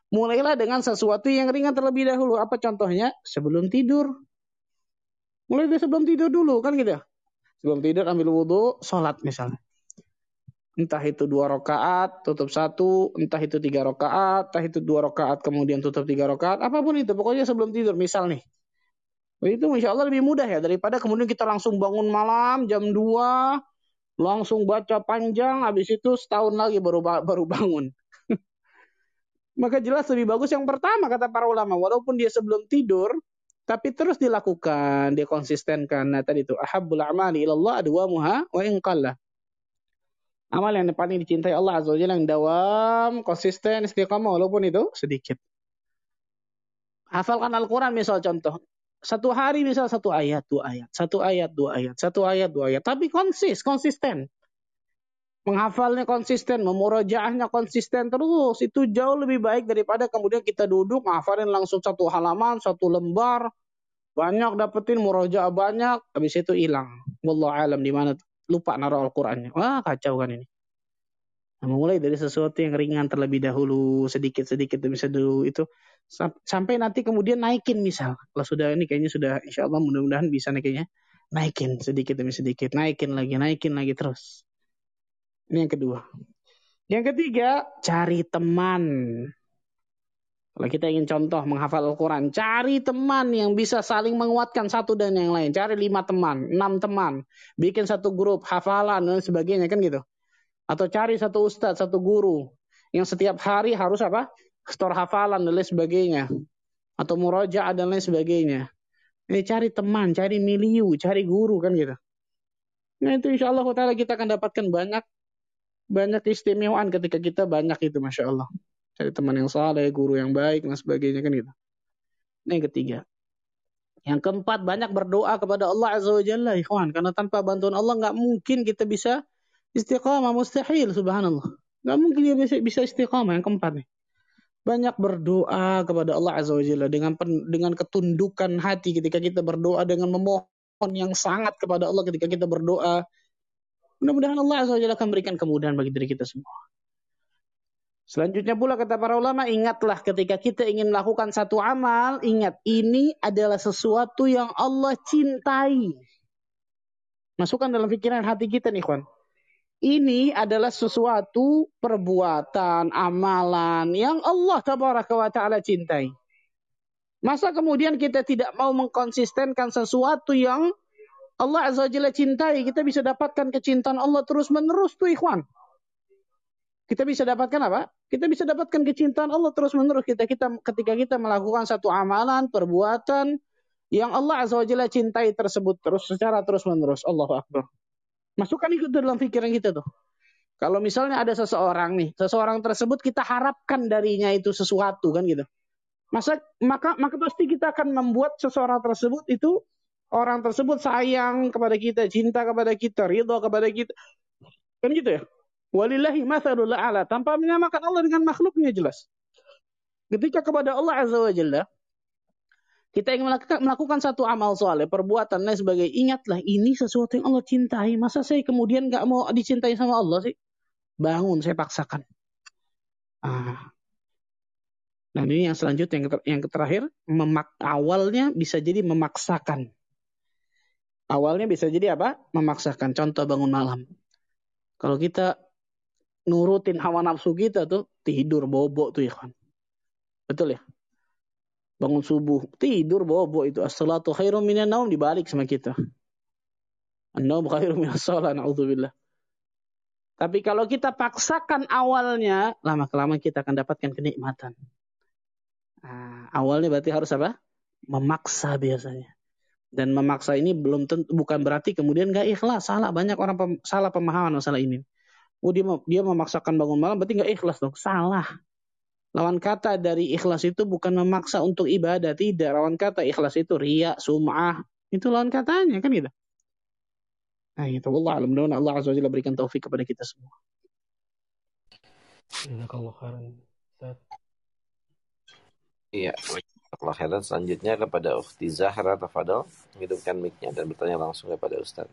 Mulailah dengan sesuatu yang ringan terlebih dahulu. Apa contohnya? Sebelum tidur. Mulai dari sebelum tidur dulu kan gitu. Sebelum tidur ambil wudhu, sholat misalnya. Entah itu dua rakaat, tutup satu, entah itu tiga rakaat, entah itu dua rakaat kemudian tutup tiga rakaat, apa pun itu. Pokoknya sebelum tidur, misal nih, itu insya Allah lebih mudah ya daripada kemudian kita langsung bangun malam jam 2 langsung baca panjang habis itu setahun lagi baru baru bangun. Maka jelas lebih bagus yang pertama kata para ulama walaupun dia sebelum tidur tapi terus dilakukan, dia konsistenkan. Nah tadi itu ahabbul a'mali ilallah muha wa in qalla. Amal yang paling dicintai Allah Azza wa Jalla yang dawam, konsisten, istiqamah walaupun itu sedikit. Hafalkan Al-Quran misal contoh. Satu hari misal satu ayat, dua ayat. Satu ayat, dua ayat. Satu ayat, dua ayat. Tapi konsis, konsisten. Menghafalnya konsisten, memurojaahnya konsisten terus. Itu jauh lebih baik daripada kemudian kita duduk, menghafalin langsung satu halaman, satu lembar. Banyak dapetin murojaah banyak, habis itu hilang. Wallah alam di mana lupa naruh Al-Qur'annya. Wah, kacau kan ini. Nah, mulai dari sesuatu yang ringan terlebih dahulu, sedikit-sedikit demi dulu itu sampai nanti kemudian naikin misal kalau sudah ini kayaknya sudah insya Allah mudah-mudahan bisa kayaknya naikin sedikit demi sedikit naikin lagi naikin lagi terus ini yang kedua yang ketiga cari teman kalau kita ingin contoh menghafal Al-Quran, cari teman yang bisa saling menguatkan satu dan yang lain. Cari lima teman, enam teman, bikin satu grup hafalan dan sebagainya kan gitu. Atau cari satu ustadz, satu guru yang setiap hari harus apa? store hafalan dan lain sebagainya atau murojaah dan lain sebagainya. Ini cari teman, cari miliu, cari guru kan gitu. Nah itu insya Allah kita akan dapatkan banyak banyak istimewaan ketika kita banyak itu masya Allah. Cari teman yang saleh, guru yang baik dan sebagainya kan gitu. Ini yang ketiga. Yang keempat banyak berdoa kepada Allah Azza wa Jalla ikhwan. Karena tanpa bantuan Allah nggak mungkin kita bisa istiqamah mustahil subhanallah. Nggak mungkin dia bisa, bisa istiqamah yang keempat nih banyak berdoa kepada Allah Azza wa Jalla dengan dengan ketundukan hati ketika kita berdoa dengan memohon yang sangat kepada Allah ketika kita berdoa. Mudah-mudahan Allah Azza akan berikan kemudahan bagi diri kita semua. Selanjutnya pula kata para ulama, ingatlah ketika kita ingin melakukan satu amal, ingat ini adalah sesuatu yang Allah cintai. Masukkan dalam pikiran hati kita nih, kawan. Ini adalah sesuatu perbuatan, amalan yang Allah tabaraka wa ta'ala cintai. Masa kemudian kita tidak mau mengkonsistenkan sesuatu yang Allah Azza wa Jalla cintai, kita bisa dapatkan kecintaan Allah terus menerus tuh ikhwan. Kita bisa dapatkan apa? Kita bisa dapatkan kecintaan Allah terus menerus kita kita ketika kita melakukan satu amalan, perbuatan yang Allah Azza wa Jalla cintai tersebut terus secara terus menerus. Allahu Akbar. Masukkan itu dalam pikiran kita tuh. Kalau misalnya ada seseorang nih, seseorang tersebut kita harapkan darinya itu sesuatu kan gitu. Masa maka maka pasti kita akan membuat seseorang tersebut itu orang tersebut sayang kepada kita, cinta kepada kita, ridho kepada kita. Kan gitu ya? Walillahi mathalul a'la. Tanpa menyamakan Allah dengan makhluknya jelas. Ketika kepada Allah Azza wa Jalla, kita ingin melakukan, melakukan satu amal soleh, perbuatan dan sebagai ingatlah ini sesuatu yang Allah cintai. Masa saya kemudian nggak mau dicintai sama Allah sih? Bangun, saya paksakan. Ah. Nah ini yang selanjutnya yang, yang terakhir, memak awalnya bisa jadi memaksakan. Awalnya bisa jadi apa? Memaksakan. Contoh bangun malam. Kalau kita nurutin hawa nafsu kita tuh tidur bobo tuh ya kan. Betul ya? Bangun subuh, tidur bobo itu as-salatu khairum minan naum dibalik sama kita. An-naum khairum minas shalah naudzubillah. Tapi kalau kita paksakan awalnya, lama-kelamaan kita akan dapatkan kenikmatan. Nah, awalnya berarti harus apa? Memaksa biasanya. Dan memaksa ini belum tentu bukan berarti kemudian gak ikhlas. Salah banyak orang pem, salah pemahaman masalah ini. Oh dia dia memaksakan bangun malam berarti nggak ikhlas dong. Salah. Lawan kata dari ikhlas itu bukan memaksa untuk ibadah, tidak. Lawan kata ikhlas itu ria, sum'ah. Itu lawan katanya kan gitu. Nah itu Allah alam Allah azza wajalla berikan taufik kepada kita semua. Jazakallah khairan. Iya, Allah khairan. Selanjutnya kepada Ukhti Zahra Tafadol, hidupkan mic-nya dan bertanya langsung kepada Ustaz.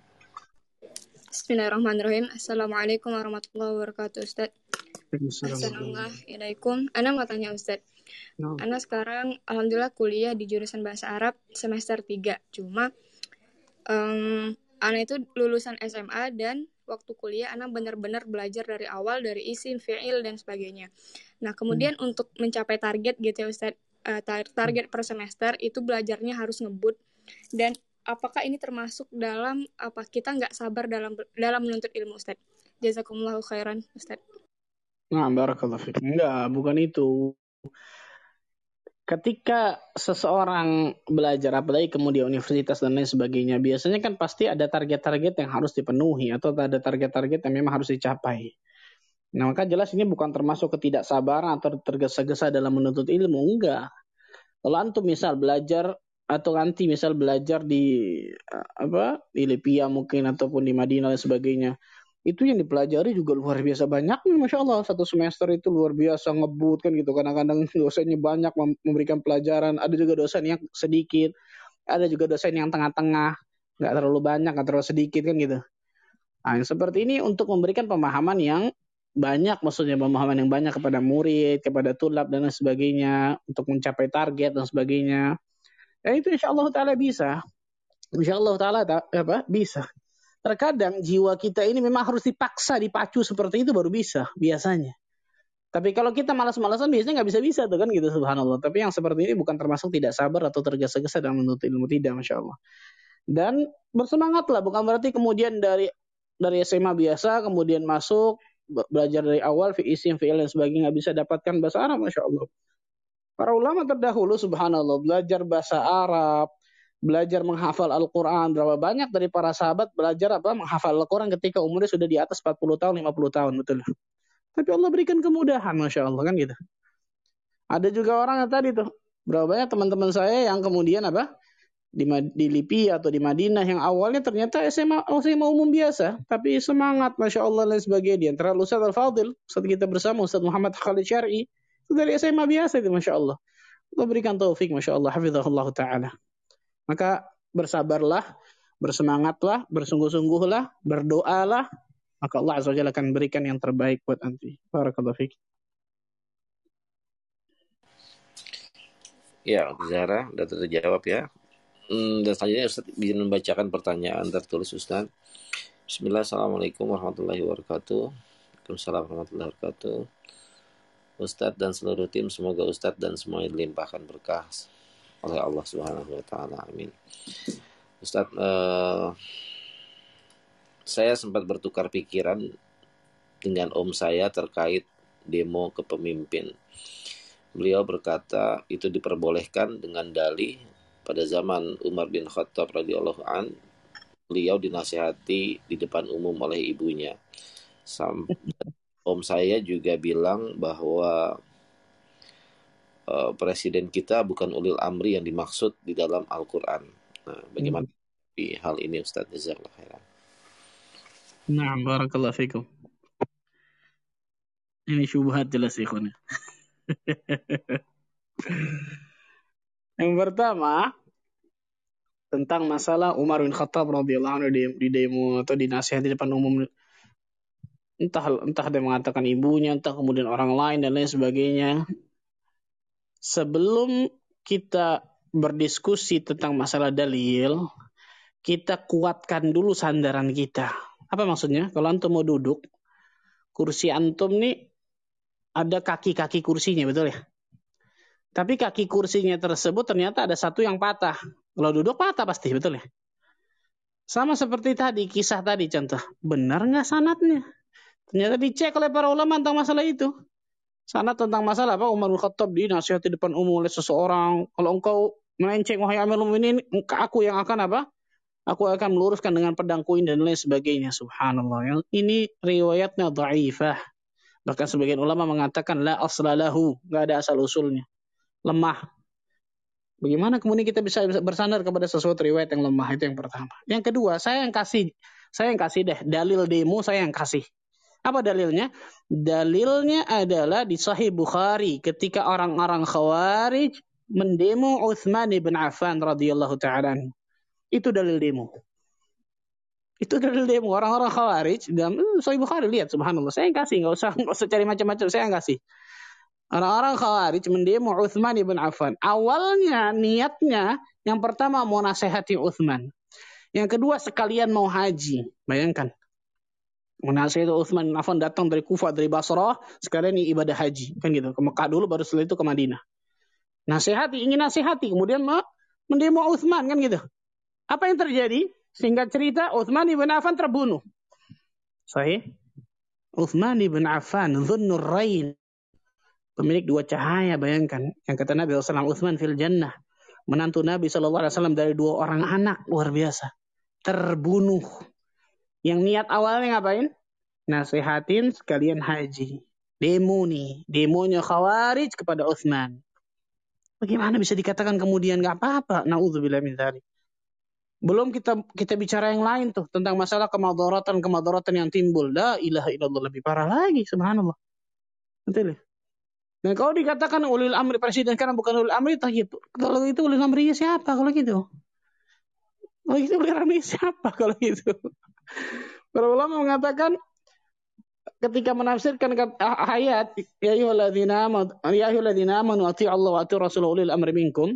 Bismillahirrahmanirrahim. Assalamualaikum warahmatullahi wabarakatuh, Ustaz. Assalamualaikum. Ana mau tanya Ustaz. No. Ana sekarang alhamdulillah kuliah di jurusan bahasa Arab semester 3. Cuma um, Ana itu lulusan SMA dan waktu kuliah Ana benar-benar belajar dari awal dari isim, fi'il dan sebagainya. Nah, kemudian hmm. untuk mencapai target gitu ya Ustaz, uh, target per semester itu belajarnya harus ngebut dan apakah ini termasuk dalam apa kita nggak sabar dalam dalam menuntut ilmu Ustaz? Jazakumullahu khairan Ustaz. Nah, barakallahu fiik. Enggak, bukan itu. Ketika seseorang belajar apalagi kemudian universitas dan lain sebagainya, biasanya kan pasti ada target-target yang harus dipenuhi atau ada target-target yang memang harus dicapai. Nah, maka jelas ini bukan termasuk ketidaksabaran atau tergesa-gesa dalam menuntut ilmu, enggak. Kalau antum misal belajar atau nanti misal belajar di eh, apa di Libya mungkin ataupun di Madinah dan sebagainya itu yang dipelajari juga luar biasa banyak masya Allah. Satu semester itu luar biasa ngebut kan gitu. Kadang-kadang dosennya banyak memberikan pelajaran. Ada juga dosen yang sedikit ada juga dosen yang tengah-tengah. Nggak terlalu banyak nggak terlalu sedikit kan gitu. Nah yang seperti ini untuk memberikan pemahaman yang banyak maksudnya pemahaman yang banyak kepada murid kepada tulab dan lain sebagainya untuk mencapai target dan sebagainya Ya itu insya Allah Ta'ala bisa. Insya Allah Ta'ala apa? bisa. Terkadang jiwa kita ini memang harus dipaksa, dipacu seperti itu baru bisa biasanya. Tapi kalau kita malas-malasan biasanya nggak bisa-bisa tuh kan gitu subhanallah. Tapi yang seperti ini bukan termasuk tidak sabar atau tergesa-gesa dalam menuntut ilmu tidak masya Allah. Dan bersemangatlah bukan berarti kemudian dari dari SMA biasa kemudian masuk belajar dari awal fi isim fi'il dan sebagainya nggak bisa dapatkan bahasa Arab masya Allah. Para ulama terdahulu subhanallah belajar bahasa Arab, belajar menghafal Al-Quran. Berapa banyak dari para sahabat belajar apa menghafal Al-Quran ketika umurnya sudah di atas 40 tahun, 50 tahun. Betul. Tapi Allah berikan kemudahan, Masya Allah kan gitu. Ada juga orang yang tadi tuh, berapa banyak teman-teman saya yang kemudian apa di, di Lipi atau di Madinah yang awalnya ternyata SMA SMA umum biasa tapi semangat masya Allah dan sebagainya. Di antara Ustaz Al Fadil Ustaz kita bersama Ustaz Muhammad Khalid Syari itu dari SMA biasa itu masya Allah. Allah berikan taufik masya Allah hafizahullah taala. Maka bersabarlah bersemangatlah bersungguh-sungguhlah berdoalah. Maka Allah azza wajalla akan berikan yang terbaik buat nanti. Barakallahu fiik Ya, Zara, sudah terjawab ya. Hmm, dan selanjutnya Ustaz bisa membacakan pertanyaan tertulis Ustaz. Bismillah, Assalamualaikum warahmatullahi wabarakatuh. Waalaikumsalam warahmatullahi wabarakatuh. Ustadz dan seluruh tim, semoga Ustadz dan semuanya dilimpahkan berkah oleh Allah Subhanahu wa taala. Amin. Ustadz uh, saya sempat bertukar pikiran dengan om saya terkait demo kepemimpin. Beliau berkata itu diperbolehkan dengan dalih pada zaman Umar bin Khattab radhiyallahu an beliau dinasihati di depan umum oleh ibunya. Sampai *laughs* om saya juga bilang bahwa uh, presiden kita bukan ulil amri yang dimaksud di dalam Al-Qur'an. Nah, bagaimana hmm. di hal ini Ustaz Jazakallah khairan. Nah, barakallahu fikum. Ini syubhat jelas ikhwan. *laughs* Yang pertama tentang masalah Umar bin Khattab radhiyallahu anhu di, demo atau di nasihat di depan umum. Entah entah dia mengatakan ibunya entah kemudian orang lain dan lain sebagainya. Sebelum kita berdiskusi tentang masalah dalil kita kuatkan dulu sandaran kita. Apa maksudnya? Kalau antum mau duduk kursi antum nih ada kaki-kaki kursinya betul ya tapi kaki kursinya tersebut ternyata ada satu yang patah. Kalau duduk patah pasti, betul ya? Sama seperti tadi, kisah tadi contoh. Benar nggak sanatnya? Ternyata dicek oleh para ulama tentang masalah itu. Sanat tentang masalah apa? Umar Khattab dinasihati depan umum oleh seseorang. Kalau engkau melenceng, wahai amir ini, aku yang akan apa? Aku akan meluruskan dengan pedang kuin dan lain sebagainya. Subhanallah. Ini riwayatnya da'ifah. Bahkan sebagian ulama mengatakan la aslalahu. Nggak ada asal usulnya lemah. Bagaimana kemudian kita bisa bersandar kepada sesuatu riwayat yang lemah itu yang pertama. Yang kedua, saya yang kasih, saya yang kasih deh dalil demo saya yang kasih. Apa dalilnya? Dalilnya adalah di Sahih Bukhari ketika orang-orang Khawarij mendemo Utsman bin Affan radhiyallahu taala Itu dalil demo. Itu dalil demo orang-orang Khawarij dalam Sahih Bukhari lihat subhanallah. Saya yang kasih, nggak usah *laughs* nggak usah cari macam-macam, saya yang kasih. Orang-orang Khawarij mendemo Uthman ibn Affan. Awalnya niatnya yang pertama mau nasihati Uthman. Yang kedua sekalian mau haji. Bayangkan. Menasihati Uthman bin Affan datang dari Kufah, dari Basrah. Sekalian ibadah haji. Kan gitu. Ke Mekah dulu baru setelah itu ke Madinah. Nasihati, ingin nasihati. Kemudian mendemo Uthman kan gitu. Apa yang terjadi? Sehingga cerita Uthman ibn Affan terbunuh. Sahih? Uthman ibn Affan, Dhunnur Rain pemilik dua cahaya bayangkan. Yang kata Nabi SAW Uthman fil jannah. Menantu Nabi SAW dari dua orang anak luar biasa. Terbunuh. Yang niat awalnya ngapain? Nasihatin sekalian haji. Demo nih. Demonya khawarij kepada Uthman bagaimana bisa dikatakan kemudian nggak apa-apa? Naudzubillah min dzalik. Belum kita kita bicara yang lain tuh tentang masalah kemadaratan kemadaratan yang timbul. La ilaha illallah lebih parah lagi subhanallah. Betul ya Nah kalau dikatakan ulil amri presiden karena bukan ulil amri, tayyib. Kalau itu ulil amri siapa kalau gitu? Kalau itu ulil amri siapa kalau gitu? *laughs* Para ulama mengatakan ketika menafsirkan ayat ya ayyuhalladzina amanu ya ayyuhalladzina amanu Allah wa atii'u rasul ulil amri minkum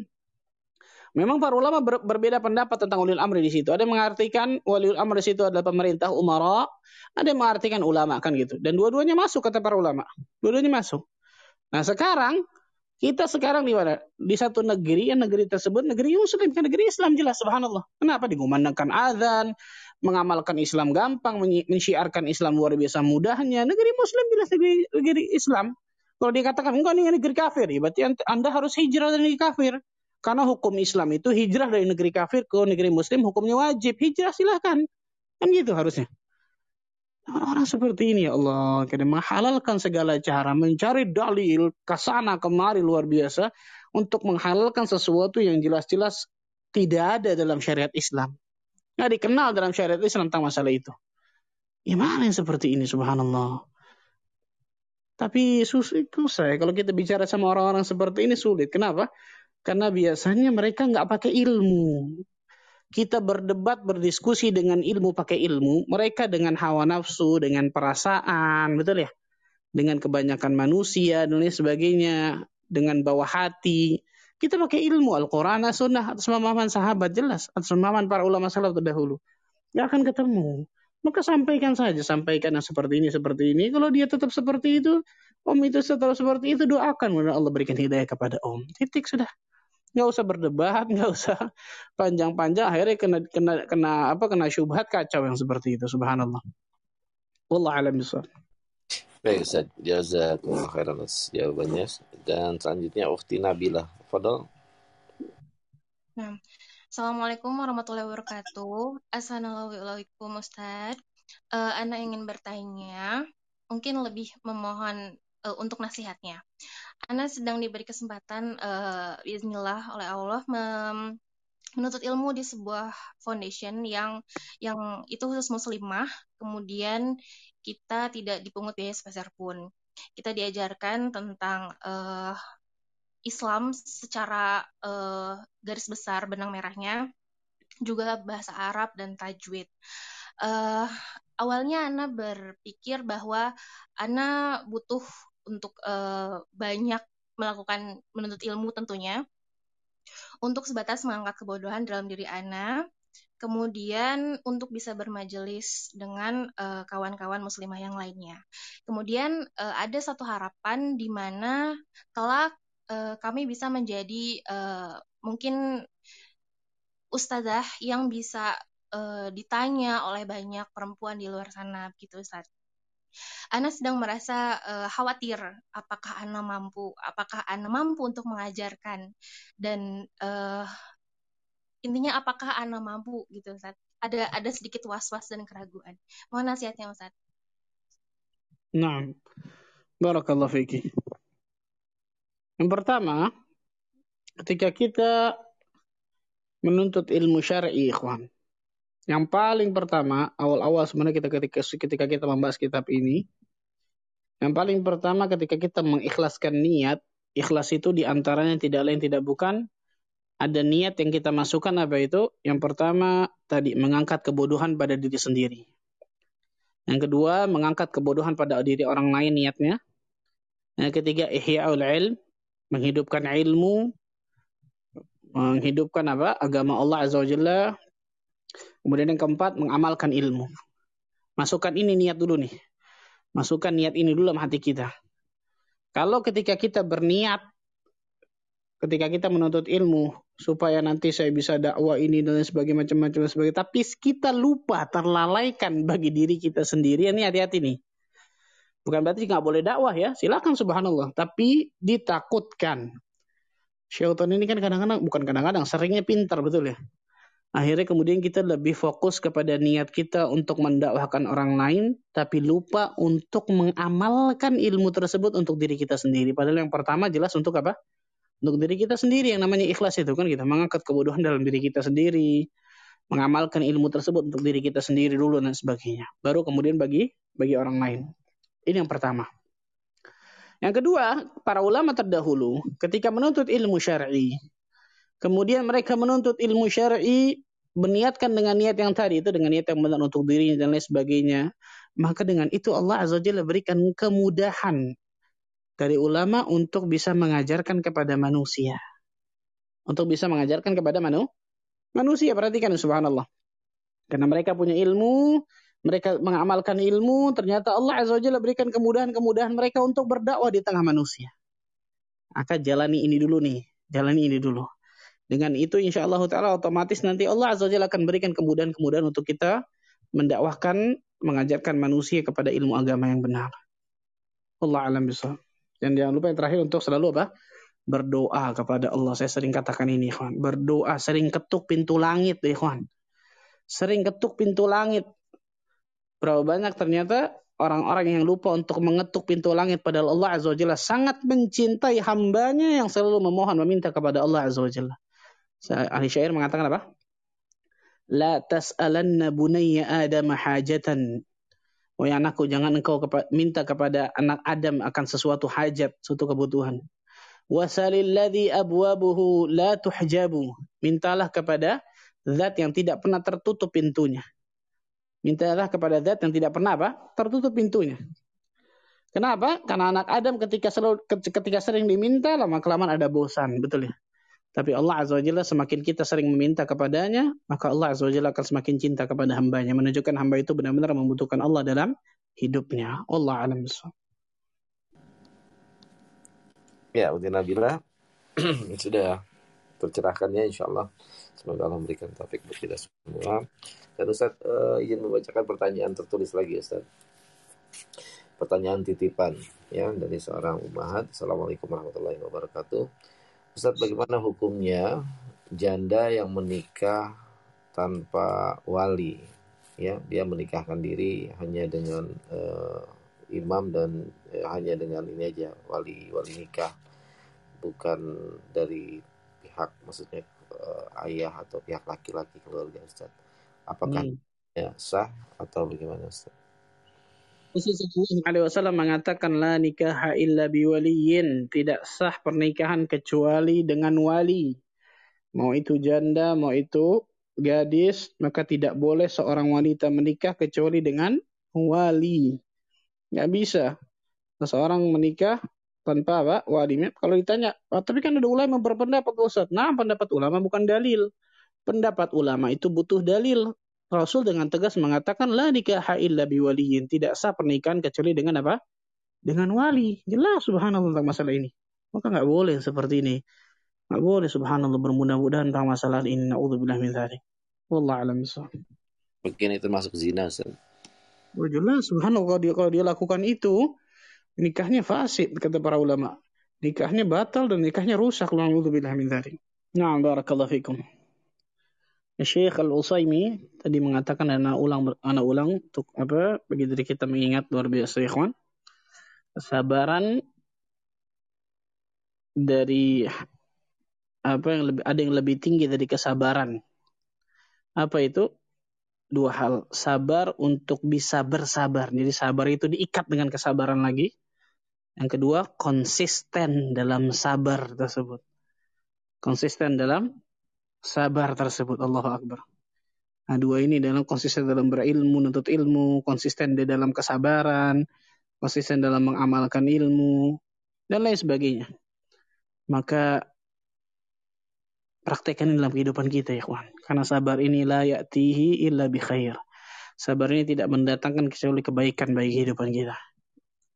Memang para ulama ber, berbeda pendapat tentang ulil amri di situ. Ada yang mengartikan ulil amri di situ adalah pemerintah umara, ada yang mengartikan ulama kan gitu. Dan dua-duanya masuk kata para ulama. Dua-duanya masuk. Nah sekarang kita sekarang di mana? Di satu negeri, yang negeri tersebut negeri Muslim, kan negeri Islam jelas, subhanallah. Kenapa digumandangkan azan, mengamalkan Islam gampang, mensyiarkan Islam luar biasa mudahnya. Negeri Muslim jelas negeri, negeri Islam. Kalau dikatakan enggak ini negeri kafir, ya berarti Anda harus hijrah dari negeri kafir. Karena hukum Islam itu hijrah dari negeri kafir ke negeri Muslim hukumnya wajib. Hijrah silahkan. Kan gitu harusnya. Orang-orang seperti ini ya Allah, kita menghalalkan segala cara, mencari dalil ke sana kemari luar biasa untuk menghalalkan sesuatu yang jelas-jelas tidak ada dalam syariat Islam. Nggak dikenal dalam syariat Islam tentang masalah itu. Gimana yang seperti ini subhanallah. Tapi susah kalau kita bicara sama orang-orang seperti ini sulit. Kenapa? Karena biasanya mereka nggak pakai ilmu kita berdebat, berdiskusi dengan ilmu pakai ilmu, mereka dengan hawa nafsu, dengan perasaan, betul ya? Dengan kebanyakan manusia dan lain sebagainya, dengan bawah hati. Kita pakai ilmu Al-Quran, Sunnah, atas pemahaman sahabat jelas, atas pemahaman para ulama salaf terdahulu. Gak akan ketemu. Maka sampaikan saja, sampaikan yang seperti ini, seperti ini. Kalau dia tetap seperti itu, Om itu setelah seperti itu doakan mudah Allah berikan hidayah kepada Om. Titik sudah. Nggak usah berdebat, nggak usah panjang-panjang. Akhirnya kena kena kena apa kena syubhat kacau yang seperti itu. Subhanallah. Wallah alam bisawab. Baik Ustaz, jazakumullah khairan atas jawabannya. Dan selanjutnya Ukhti Nabila. Fadal. Nah, Assalamualaikum warahmatullahi wabarakatuh. Assalamualaikum Ustaz. Uh, Anda ingin bertanya, mungkin lebih memohon uh, untuk nasihatnya. Anda sedang diberi kesempatan, uh, Bismillah oleh Allah, mem menuntut ilmu di sebuah foundation yang yang itu khusus muslimah, kemudian kita tidak dipungut biaya sebesar pun. Kita diajarkan tentang uh, Islam secara uh, garis besar benang merahnya, juga bahasa Arab dan tajwid. Uh, awalnya Ana berpikir bahwa Ana butuh untuk uh, banyak melakukan menuntut ilmu tentunya untuk sebatas mengangkat kebodohan dalam diri Ana kemudian untuk bisa bermajelis dengan kawan-kawan uh, muslimah yang lainnya. Kemudian uh, ada satu harapan di mana kelak uh, kami bisa menjadi uh, mungkin ustazah yang bisa uh, ditanya oleh banyak perempuan di luar sana gitu Ustaz. Ana sedang merasa uh, khawatir apakah Ana mampu, apakah Ana mampu untuk mengajarkan dan uh, intinya apakah Ana mampu gitu Ustaz. Ada ada sedikit was-was dan keraguan. Mohon nasihatnya Ustaz. Nah, barakallahu fiki. Yang pertama, ketika kita menuntut ilmu syar'i, ikhwan. Yang paling pertama, awal-awal sebenarnya kita ketika ketika kita membahas kitab ini, yang paling pertama ketika kita mengikhlaskan niat, ikhlas itu di antaranya tidak lain tidak bukan ada niat yang kita masukkan apa itu? Yang pertama tadi mengangkat kebodohan pada diri sendiri. Yang kedua mengangkat kebodohan pada diri orang lain niatnya. Yang ketiga ihya'ul ilm, menghidupkan ilmu, menghidupkan apa? agama Allah Azza wa Jalla. Kemudian yang keempat, mengamalkan ilmu. Masukkan ini niat dulu nih. Masukkan niat ini dulu dalam hati kita. Kalau ketika kita berniat, ketika kita menuntut ilmu, supaya nanti saya bisa dakwah ini dan sebagainya macam-macam sebagainya. Tapi kita lupa terlalaikan bagi diri kita sendiri. Ini hati-hati nih. Bukan berarti nggak boleh dakwah ya, silakan subhanallah. Tapi ditakutkan. Syaitan ini kan kadang-kadang, bukan kadang-kadang, seringnya pintar betul ya. Akhirnya kemudian kita lebih fokus kepada niat kita untuk mendakwahkan orang lain, tapi lupa untuk mengamalkan ilmu tersebut untuk diri kita sendiri. Padahal yang pertama jelas untuk apa? Untuk diri kita sendiri yang namanya ikhlas itu kan kita mengangkat kebodohan dalam diri kita sendiri, mengamalkan ilmu tersebut untuk diri kita sendiri dulu dan sebagainya. Baru kemudian bagi bagi orang lain. Ini yang pertama. Yang kedua, para ulama terdahulu ketika menuntut ilmu syar'i, kemudian mereka menuntut ilmu syar'i berniatkan dengan niat yang tadi itu dengan niat yang benar untuk dirinya dan lain sebagainya, maka dengan itu Allah Azza Jalla berikan kemudahan dari ulama untuk bisa mengajarkan kepada manusia. Untuk bisa mengajarkan kepada manu manusia. Perhatikan subhanallah. Karena mereka punya ilmu, mereka mengamalkan ilmu, ternyata Allah Azza wa Jalla berikan kemudahan-kemudahan mereka untuk berdakwah di tengah manusia. Maka jalani ini dulu nih, jalani ini dulu. Dengan itu insya Allah Ta'ala otomatis nanti Allah Azza Jalla akan berikan kemudahan-kemudahan untuk kita mendakwahkan, mengajarkan manusia kepada ilmu agama yang benar. Allah alam bisa. Dan jangan lupa yang terakhir untuk selalu apa? Berdoa kepada Allah. Saya sering katakan ini, ikhwan. Berdoa, sering ketuk pintu langit, ikhwan. Sering ketuk pintu langit Berapa banyak ternyata orang-orang yang lupa untuk mengetuk pintu langit pada Allah Azza wa Jalla sangat mencintai hambanya yang selalu memohon meminta kepada Allah Azza wa Jalla. Ahli syair mengatakan apa? La tas'alanna bunayya Adam hajatan. Wahai anakku, jangan engkau minta kepada anak Adam akan sesuatu hajat, suatu kebutuhan. Wasalil ladzi abwabuhu la tuhjabu. Mintalah kepada zat yang tidak pernah tertutup pintunya. Mintalah kepada zat yang tidak pernah apa? Tertutup pintunya. Kenapa? Karena anak Adam ketika selalu ketika sering diminta lama kelamaan ada bosan, betul ya? Tapi Allah Azza wa Jalla semakin kita sering meminta kepadanya, maka Allah Azza wa Jalla akan semakin cinta kepada hambanya. Menunjukkan hamba itu benar-benar membutuhkan Allah dalam hidupnya. Allah alam Ya, Uti Nabila *clears throat* sudah tercerahkan ya insya Allah. Semoga Allah memberikan taufik buat kita semua. Dan Ustaz uh, izin membacakan pertanyaan tertulis lagi Ustaz. Pertanyaan titipan ya dari seorang umat. Assalamualaikum warahmatullahi wabarakatuh. Ustaz bagaimana hukumnya janda yang menikah tanpa wali ya dia menikahkan diri hanya dengan uh, imam dan eh, hanya dengan ini aja wali wali nikah bukan dari pihak maksudnya eh, ayah atau pihak laki-laki keluarga Ustaz. Apakah hmm. ya sah atau bagaimana Ustaz? Rasulullah Alaihi Wasallam mengatakan la nikah illa biwaliyin. Tidak sah pernikahan kecuali dengan wali. Mau itu janda mau itu gadis maka tidak boleh seorang wanita menikah kecuali dengan wali. Nggak bisa. Seseorang menikah tanpa apa? Walinya kalau ditanya oh, tapi kan ada ulama berpendapat Ustaz. Nah pendapat ulama bukan dalil. Pendapat ulama itu butuh dalil Rasul dengan tegas mengatakan la nikah illa biwaliyin tidak sah pernikahan kecuali dengan apa dengan wali jelas subhanallah tentang masalah ini maka nggak boleh seperti ini nggak boleh subhanallah bermudah-mudahan tentang masalah ini naudzubillah min dzalik wallahu alam mungkin itu masuk zina Ustaz Oh jelas, subhanallah kalau dia kalau dia lakukan itu nikahnya fasid kata para ulama. Nikahnya batal dan nikahnya rusak. Alhamdulillah min dzalik. Na'am barakallahu fikum. Ya, Syekh Al-Utsaimin tadi mengatakan dan ulang anak ulang untuk apa bagi diri kita mengingat luar biasa ikhwan. Kesabaran dari apa yang lebih ada yang lebih tinggi dari kesabaran. Apa itu? dua hal. Sabar untuk bisa bersabar. Jadi sabar itu diikat dengan kesabaran lagi. Yang kedua, konsisten dalam sabar tersebut. Konsisten dalam sabar tersebut. Allahu Akbar. Nah, dua ini dalam konsisten dalam berilmu, nuntut ilmu, konsisten di dalam kesabaran, konsisten dalam mengamalkan ilmu, dan lain sebagainya. Maka praktekkan dalam kehidupan kita ya kawan. Karena sabar ini la ya'tihi illa bi khair. Sabar ini tidak mendatangkan kecuali kebaikan bagi kehidupan kita.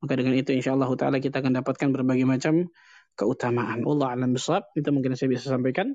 Maka dengan itu insyaallah taala kita akan dapatkan berbagai macam keutamaan. Allah alam bisawab. Itu mungkin saya bisa sampaikan.